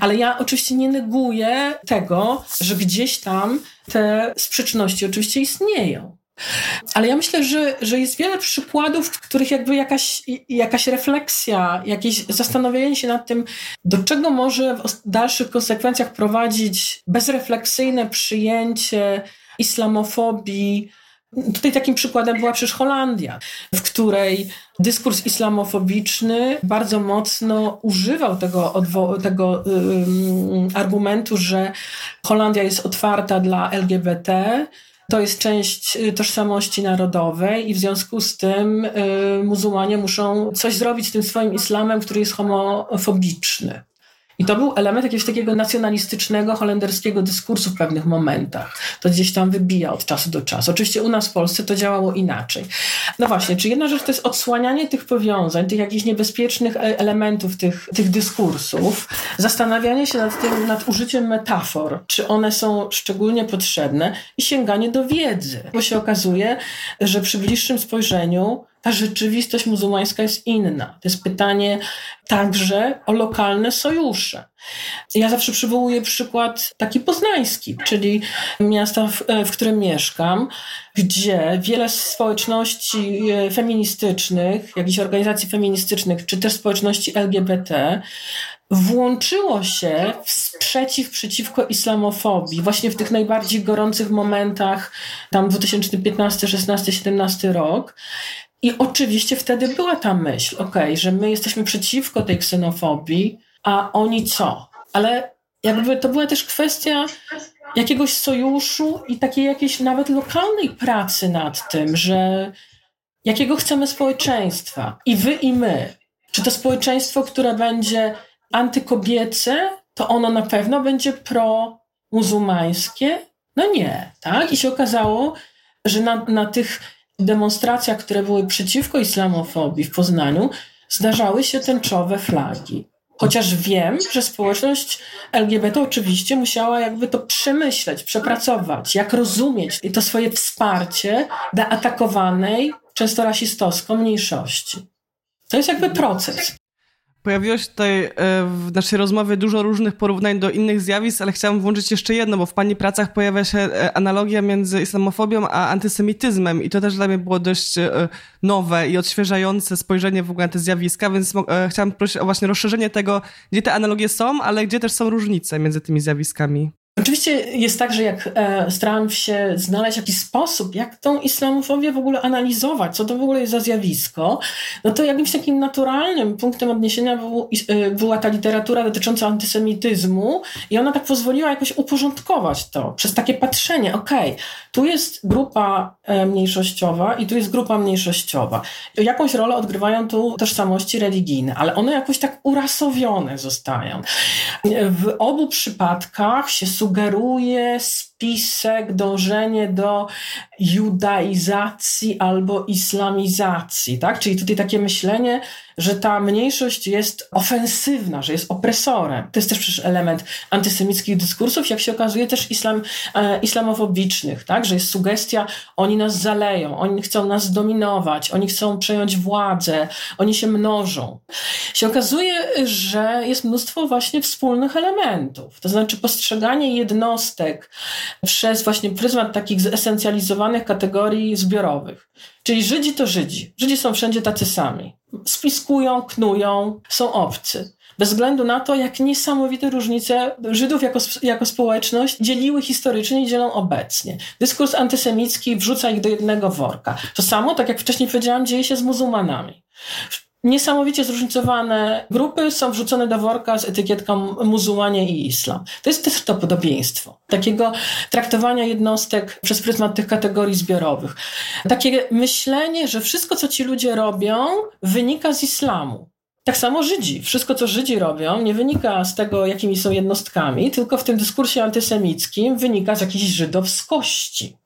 Ale ja oczywiście nie neguję tego, że gdzieś tam te sprzeczności oczywiście istnieją. Ale ja myślę, że, że jest wiele przykładów, w których jakby jakaś, jakaś refleksja, jakieś zastanowienie się nad tym, do czego może w dalszych konsekwencjach prowadzić bezrefleksyjne przyjęcie islamofobii, Tutaj takim przykładem była przecież Holandia, w której dyskurs islamofobiczny bardzo mocno używał tego, tego argumentu, że Holandia jest otwarta dla LGBT, to jest część y, tożsamości narodowej i w związku z tym y, muzułmanie muszą coś zrobić z tym swoim islamem, który jest homofobiczny. I to był element jakiegoś takiego nacjonalistycznego, holenderskiego dyskursu w pewnych momentach. To gdzieś tam wybija od czasu do czasu. Oczywiście u nas w Polsce to działało inaczej. No właśnie, czy jedna rzecz to jest odsłanianie tych powiązań, tych jakichś niebezpiecznych e, elementów tych, tych dyskursów, zastanawianie się nad tym, nad użyciem metafor, czy one są szczególnie potrzebne i sięganie do wiedzy, bo się okazuje, że przy bliższym spojrzeniu ta rzeczywistość muzułmańska jest inna. To jest pytanie także o lokalne sojusze. Ja zawsze przywołuję przykład taki poznański, czyli miasta, w, w którym mieszkam, gdzie wiele społeczności e, feministycznych, jakichś organizacji feministycznych, czy też społeczności LGBT włączyło się w sprzeciw przeciwko islamofobii, właśnie w tych najbardziej gorących momentach, tam 2015, 16, 17 rok. I oczywiście wtedy była ta myśl, ok, że my jesteśmy przeciwko tej ksenofobii, a oni co? Ale jakby to była też kwestia jakiegoś sojuszu i takiej jakiejś nawet lokalnej pracy nad tym, że jakiego chcemy społeczeństwa i wy i my. Czy to społeczeństwo, które będzie antykobiece, to ono na pewno będzie pro-muzułmańskie? No nie, tak? I się okazało, że na, na tych demonstracjach, które były przeciwko islamofobii w Poznaniu, zdarzały się tęczowe flagi. Chociaż wiem, że społeczność LGBT oczywiście musiała jakby to przemyśleć, przepracować, jak rozumieć to swoje wsparcie dla atakowanej, często rasistowsko, mniejszości. To jest jakby proces. Pojawiło się tutaj e, w naszej rozmowie dużo różnych porównań do innych zjawisk, ale chciałam włączyć jeszcze jedno, bo w Pani pracach pojawia się e, analogia między islamofobią a antysemityzmem i to też dla mnie było dość e, nowe i odświeżające spojrzenie w ogóle na te zjawiska, więc chciałam prosić o właśnie rozszerzenie tego, gdzie te analogie są, ale gdzie też są różnice między tymi zjawiskami. Oczywiście jest tak, że jak e, starałem się znaleźć jakiś sposób, jak tą islamofobię w ogóle analizować, co to w ogóle jest za zjawisko, no to jakimś takim naturalnym punktem odniesienia był, e, była ta literatura dotycząca antysemityzmu i ona tak pozwoliła jakoś uporządkować to przez takie patrzenie, okej, okay, tu jest grupa e, mniejszościowa i tu jest grupa mniejszościowa. Jakąś rolę odgrywają tu tożsamości religijne, ale one jakoś tak urasowione zostają. W obu przypadkach się sugeruje spisek, dążenie do judaizacji albo islamizacji, tak? Czyli tutaj takie myślenie, że ta mniejszość jest ofensywna, że jest opresorem. To jest też przecież element antysemickich dyskursów, jak się okazuje też islam, e, islamofobicznych, tak? Że jest sugestia, oni nas zaleją, oni chcą nas zdominować, oni chcą przejąć władzę, oni się mnożą. Się okazuje, że jest mnóstwo właśnie wspólnych elementów. To znaczy postrzeganie jednostek przez właśnie pryzmat takich zesencjalizowanych kategorii zbiorowych. Czyli Żydzi to Żydzi. Żydzi są wszędzie tacy sami. Spiskują, knują, są obcy. Bez względu na to, jak niesamowite różnice Żydów jako, jako społeczność dzieliły historycznie i dzielą obecnie. Dyskurs antysemicki wrzuca ich do jednego worka. To samo, tak jak wcześniej powiedziałam, dzieje się z muzułmanami. Niesamowicie zróżnicowane grupy są wrzucone do worka z etykietką muzułmanie i islam. To jest też to podobieństwo. Takiego traktowania jednostek przez pryzmat tych kategorii zbiorowych. Takie myślenie, że wszystko, co ci ludzie robią, wynika z islamu. Tak samo Żydzi. Wszystko, co Żydzi robią, nie wynika z tego, jakimi są jednostkami, tylko w tym dyskursie antysemickim wynika z jakiejś żydowskości.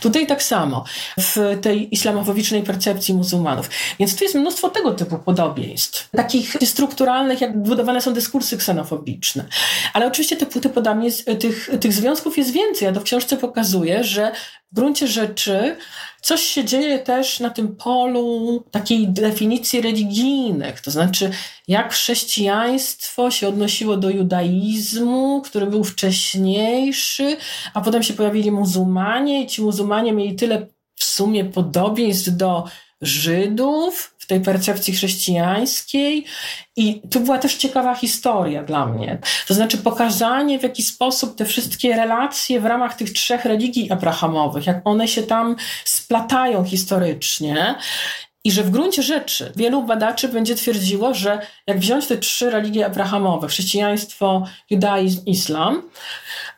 Tutaj tak samo, w tej islamofowicznej percepcji muzułmanów. Więc tu jest mnóstwo tego typu podobieństw. Takich strukturalnych, jak budowane są dyskursy ksenofobiczne. Ale oczywiście te, te podanie, tych, tych związków jest więcej. Ja to w książce pokazuję, że w gruncie rzeczy coś się dzieje też na tym polu takiej definicji religijnych, to znaczy jak chrześcijaństwo się odnosiło do judaizmu, który był wcześniejszy, a potem się pojawili muzułmanie i ci muzułmanie mieli tyle w sumie podobieństw do Żydów tej percepcji chrześcijańskiej. I tu była też ciekawa historia dla mnie. To znaczy pokazanie, w jaki sposób te wszystkie relacje w ramach tych trzech religii abrahamowych, jak one się tam splatają historycznie. I że w gruncie rzeczy wielu badaczy będzie twierdziło, że jak wziąć te trzy religie abrahamowe, chrześcijaństwo, judaizm, islam,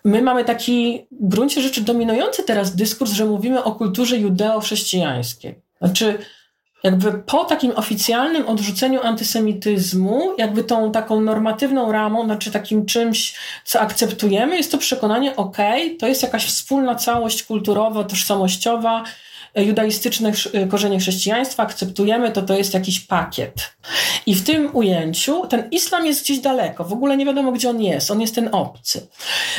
my mamy taki w gruncie rzeczy dominujący teraz dyskurs, że mówimy o kulturze judeo-chrześcijańskiej. Znaczy, jakby po takim oficjalnym odrzuceniu antysemityzmu, jakby tą taką normatywną ramą, znaczy takim czymś, co akceptujemy, jest to przekonanie, ok, to jest jakaś wspólna całość kulturowo-tożsamościowa, judaistyczne korzenie chrześcijaństwa, akceptujemy, to to jest jakiś pakiet. I w tym ujęciu ten islam jest gdzieś daleko, w ogóle nie wiadomo, gdzie on jest, on jest ten obcy.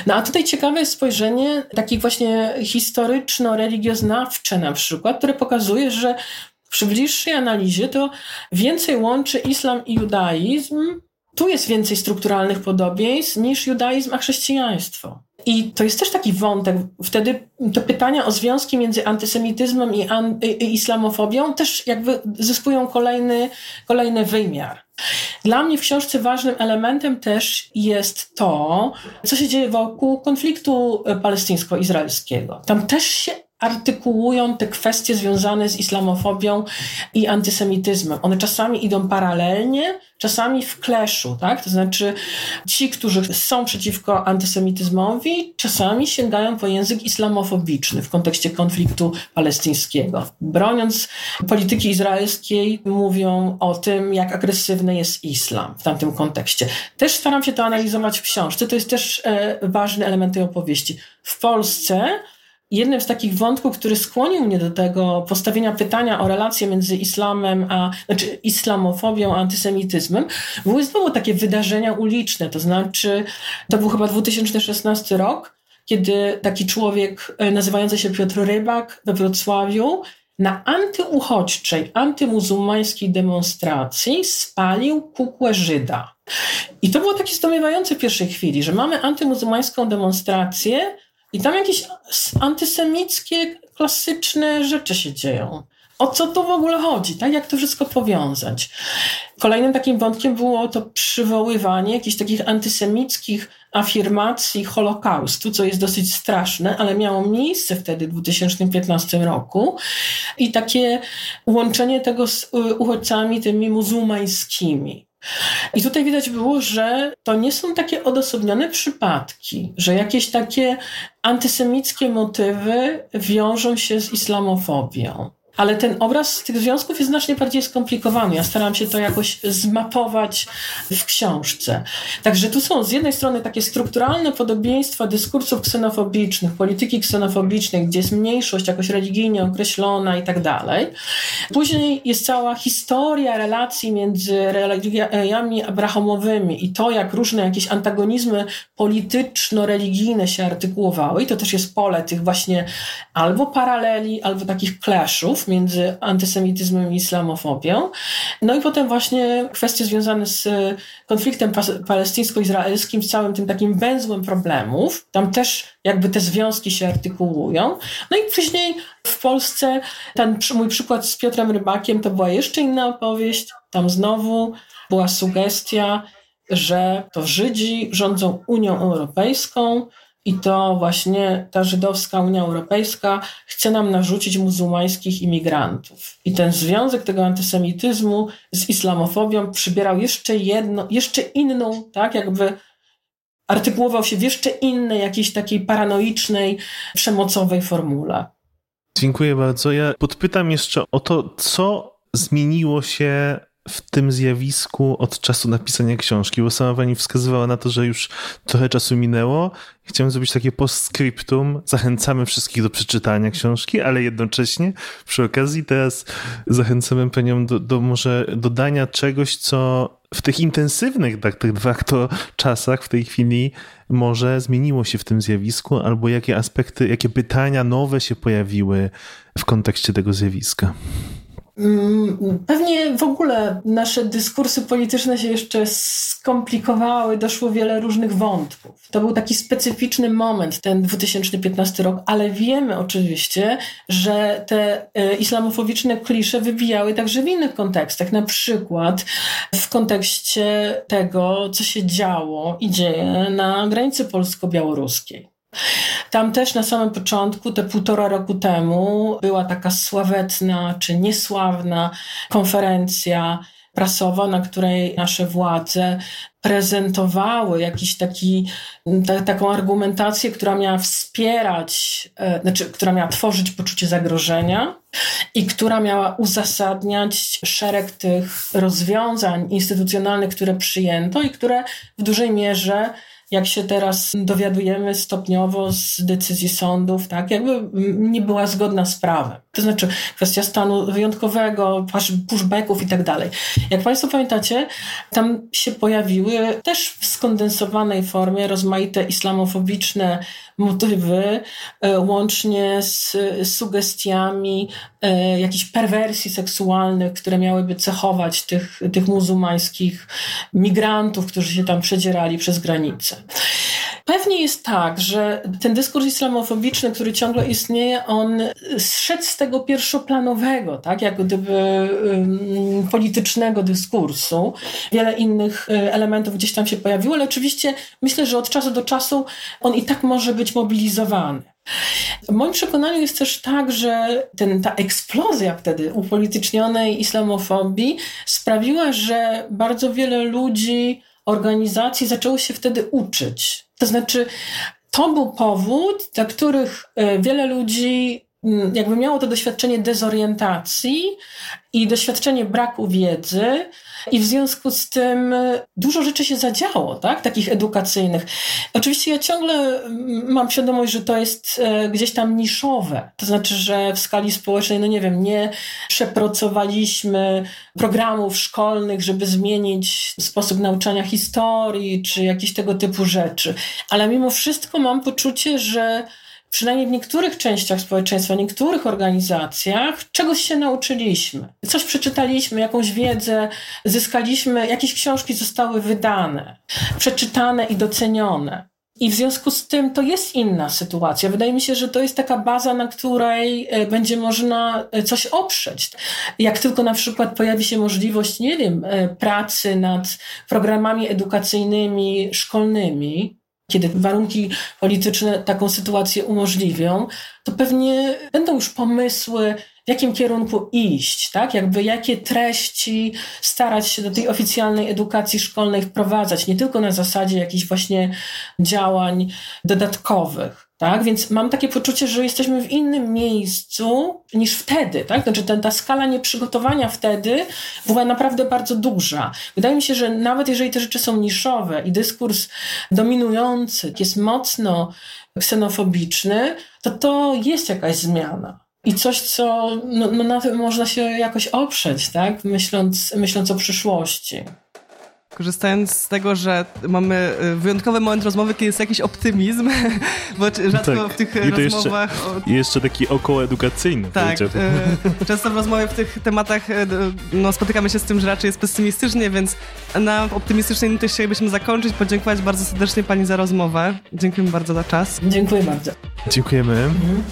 No a tutaj ciekawe jest spojrzenie takich właśnie historyczno-religioznawcze na przykład, które pokazuje, że przy bliższej analizie to więcej łączy islam i judaizm. Tu jest więcej strukturalnych podobieństw niż judaizm a chrześcijaństwo. I to jest też taki wątek. Wtedy te pytania o związki między antysemityzmem i, an, i islamofobią też jakby zyskują kolejny, kolejny wymiar. Dla mnie w książce ważnym elementem też jest to, co się dzieje wokół konfliktu palestyńsko-izraelskiego. Tam też się artykułują te kwestie związane z islamofobią i antysemityzmem. One czasami idą paralelnie, czasami w kleszu, tak? To znaczy ci, którzy są przeciwko antysemityzmowi, czasami sięgają po język islamofobiczny w kontekście konfliktu palestyńskiego. Broniąc polityki izraelskiej, mówią o tym, jak agresywny jest islam w tamtym kontekście. Też staram się to analizować w książce. To jest też e, ważny element tej opowieści. W Polsce jednym z takich wątków, który skłonił mnie do tego postawienia pytania o relacje między islamem, a, znaczy islamofobią, a antysemityzmem, były znowu takie wydarzenia uliczne. To znaczy, to był chyba 2016 rok, kiedy taki człowiek e, nazywający się Piotr Rybak we Wrocławiu na antyuchodźczej, antymuzułmańskiej demonstracji spalił kukłę Żyda. I to było takie zdumiewające w pierwszej chwili, że mamy antymuzułmańską demonstrację, i tam jakieś antysemickie, klasyczne rzeczy się dzieją. O co tu w ogóle chodzi? Tak? Jak to wszystko powiązać? Kolejnym takim wątkiem było to przywoływanie jakichś takich antysemickich afirmacji Holokaustu, co jest dosyć straszne, ale miało miejsce wtedy w 2015 roku i takie łączenie tego z uchodźcami tymi muzułmańskimi. I tutaj widać było, że to nie są takie odosobnione przypadki, że jakieś takie antysemickie motywy wiążą się z islamofobią. Ale ten obraz tych związków jest znacznie bardziej skomplikowany. Ja staram się to jakoś zmapować w książce. Także tu są z jednej strony takie strukturalne podobieństwa dyskursów ksenofobicznych, polityki ksenofobicznej, gdzie jest mniejszość jakoś religijnie określona i tak dalej. Później jest cała historia relacji między religiami abrahamowymi i to, jak różne jakieś antagonizmy polityczno-religijne się artykułowały. I to też jest pole tych właśnie albo paraleli, albo takich między antysemityzmem i islamofobią. No i potem właśnie kwestie związane z konfliktem palestyńsko-izraelskim, z całym tym takim węzłem problemów. Tam też jakby te związki się artykułują. No i później w Polsce ten mój przykład z Piotrem Rybakiem to była jeszcze inna opowieść. Tam znowu była sugestia, że to Żydzi rządzą Unią Europejską, i to właśnie ta żydowska Unia Europejska chce nam narzucić muzułmańskich imigrantów. I ten związek tego antysemityzmu z islamofobią przybierał jeszcze jedno, jeszcze inną, tak, jakby artykułował się w jeszcze innej, jakiejś takiej paranoicznej, przemocowej formule. Dziękuję bardzo. Ja podpytam jeszcze o to, co zmieniło się w tym zjawisku od czasu napisania książki, bo sama pani wskazywała na to, że już trochę czasu minęło. Chciałem zrobić takie postscriptum. Zachęcamy wszystkich do przeczytania książki, ale jednocześnie przy okazji teraz zachęcamy panią do, do może dodania czegoś, co w tych intensywnych, tak, tych dwóch to czasach w tej chwili może zmieniło się w tym zjawisku, albo jakie aspekty, jakie pytania nowe się pojawiły w kontekście tego zjawiska. Mm, pewnie w ogóle nasze dyskursy polityczne się jeszcze skomplikowały, doszło wiele różnych wątków. To był taki specyficzny moment, ten 2015 rok, ale wiemy oczywiście, że te e, islamofobiczne klisze wybijały także w innych kontekstach, na przykład w kontekście tego, co się działo i dzieje na granicy polsko-białoruskiej. Tam też na samym początku, te półtora roku temu, była taka sławetna czy niesławna konferencja prasowa, na której nasze władze prezentowały jakiś taki, ta, taką argumentację, która miała wspierać, e, znaczy, która miała tworzyć poczucie zagrożenia i która miała uzasadniać szereg tych rozwiązań instytucjonalnych, które przyjęto i które w dużej mierze jak się teraz dowiadujemy stopniowo z decyzji sądów, tak, jakby nie była zgodna z prawem. To znaczy kwestia stanu wyjątkowego, pushbacków i tak dalej. Jak Państwo pamiętacie, tam się pojawiły też w skondensowanej formie rozmaite islamofobiczne motywy, e, łącznie z sugestiami e, jakichś perwersji seksualnych, które miałyby cechować tych, tych muzułmańskich migrantów, którzy się tam przedzierali przez granicę. Pewnie jest tak, że ten dyskurs islamofobiczny, który ciągle istnieje, on zszedł z tego pierwszoplanowego, tak, jak gdyby um, politycznego dyskursu. Wiele innych e, elementów gdzieś tam się pojawiło, ale oczywiście myślę, że od czasu do czasu on i tak może być mobilizowany. W moim przekonaniu jest też tak, że ten, ta eksplozja wtedy upolitycznionej islamofobii sprawiła, że bardzo wiele ludzi, organizacji zaczęło się wtedy uczyć. To znaczy, to był powód, dla których e, wiele ludzi jakby miało to doświadczenie dezorientacji i doświadczenie braku wiedzy, i w związku z tym dużo rzeczy się zadziało, tak? takich edukacyjnych. Oczywiście ja ciągle mm, mam świadomość, że to jest e, gdzieś tam niszowe. To znaczy, że w skali społecznej, no nie wiem, nie przepracowaliśmy programów szkolnych, żeby zmienić sposób nauczania historii czy jakieś tego typu rzeczy. Ale mimo wszystko mam poczucie, że przynajmniej w niektórych częściach społeczeństwa, niektórych organizacjach, czegoś się nauczyliśmy. Coś przeczytaliśmy, jakąś wiedzę zyskaliśmy, jakieś książki zostały wydane, przeczytane i docenione. I w związku z tym to jest inna sytuacja. Wydaje mi się, że to jest taka baza, na której e, będzie można e, coś oprzeć. Jak tylko na przykład pojawi się możliwość, nie wiem, e, pracy nad programami edukacyjnymi szkolnymi, kiedy warunki polityczne taką sytuację umożliwią, to pewnie będą już pomysły, w jakim kierunku iść, tak? Jakby jakie treści starać się do tej oficjalnej edukacji szkolnej wprowadzać, nie tylko na zasadzie jakichś właśnie działań dodatkowych. Tak? Więc mam takie poczucie, że jesteśmy w innym miejscu niż wtedy. Tak? Znaczy ten, ta skala nieprzygotowania wtedy była naprawdę bardzo duża. Wydaje mi się, że nawet jeżeli te rzeczy są niszowe i dyskurs dominujący jest mocno ksenofobiczny, to to jest jakaś zmiana. I coś, co no, no na tym można się jakoś oprzeć, tak? myśląc, myśląc o przyszłości. Korzystając z tego, że mamy y, wyjątkowy moment rozmowy, kiedy jest jakiś optymizm, bo rzadko tak. w tych I rozmowach... Jeszcze, o... jeszcze taki okołoedukacyjny. Tak. Y, często w rozmowie w tych tematach y, no, spotykamy się z tym, że raczej jest pesymistycznie, więc na optymistycznej nuty chcielibyśmy zakończyć. Podziękować bardzo serdecznie Pani za rozmowę. Dziękujemy bardzo za czas. Dziękuję bardzo. Dziękujemy. Mhm.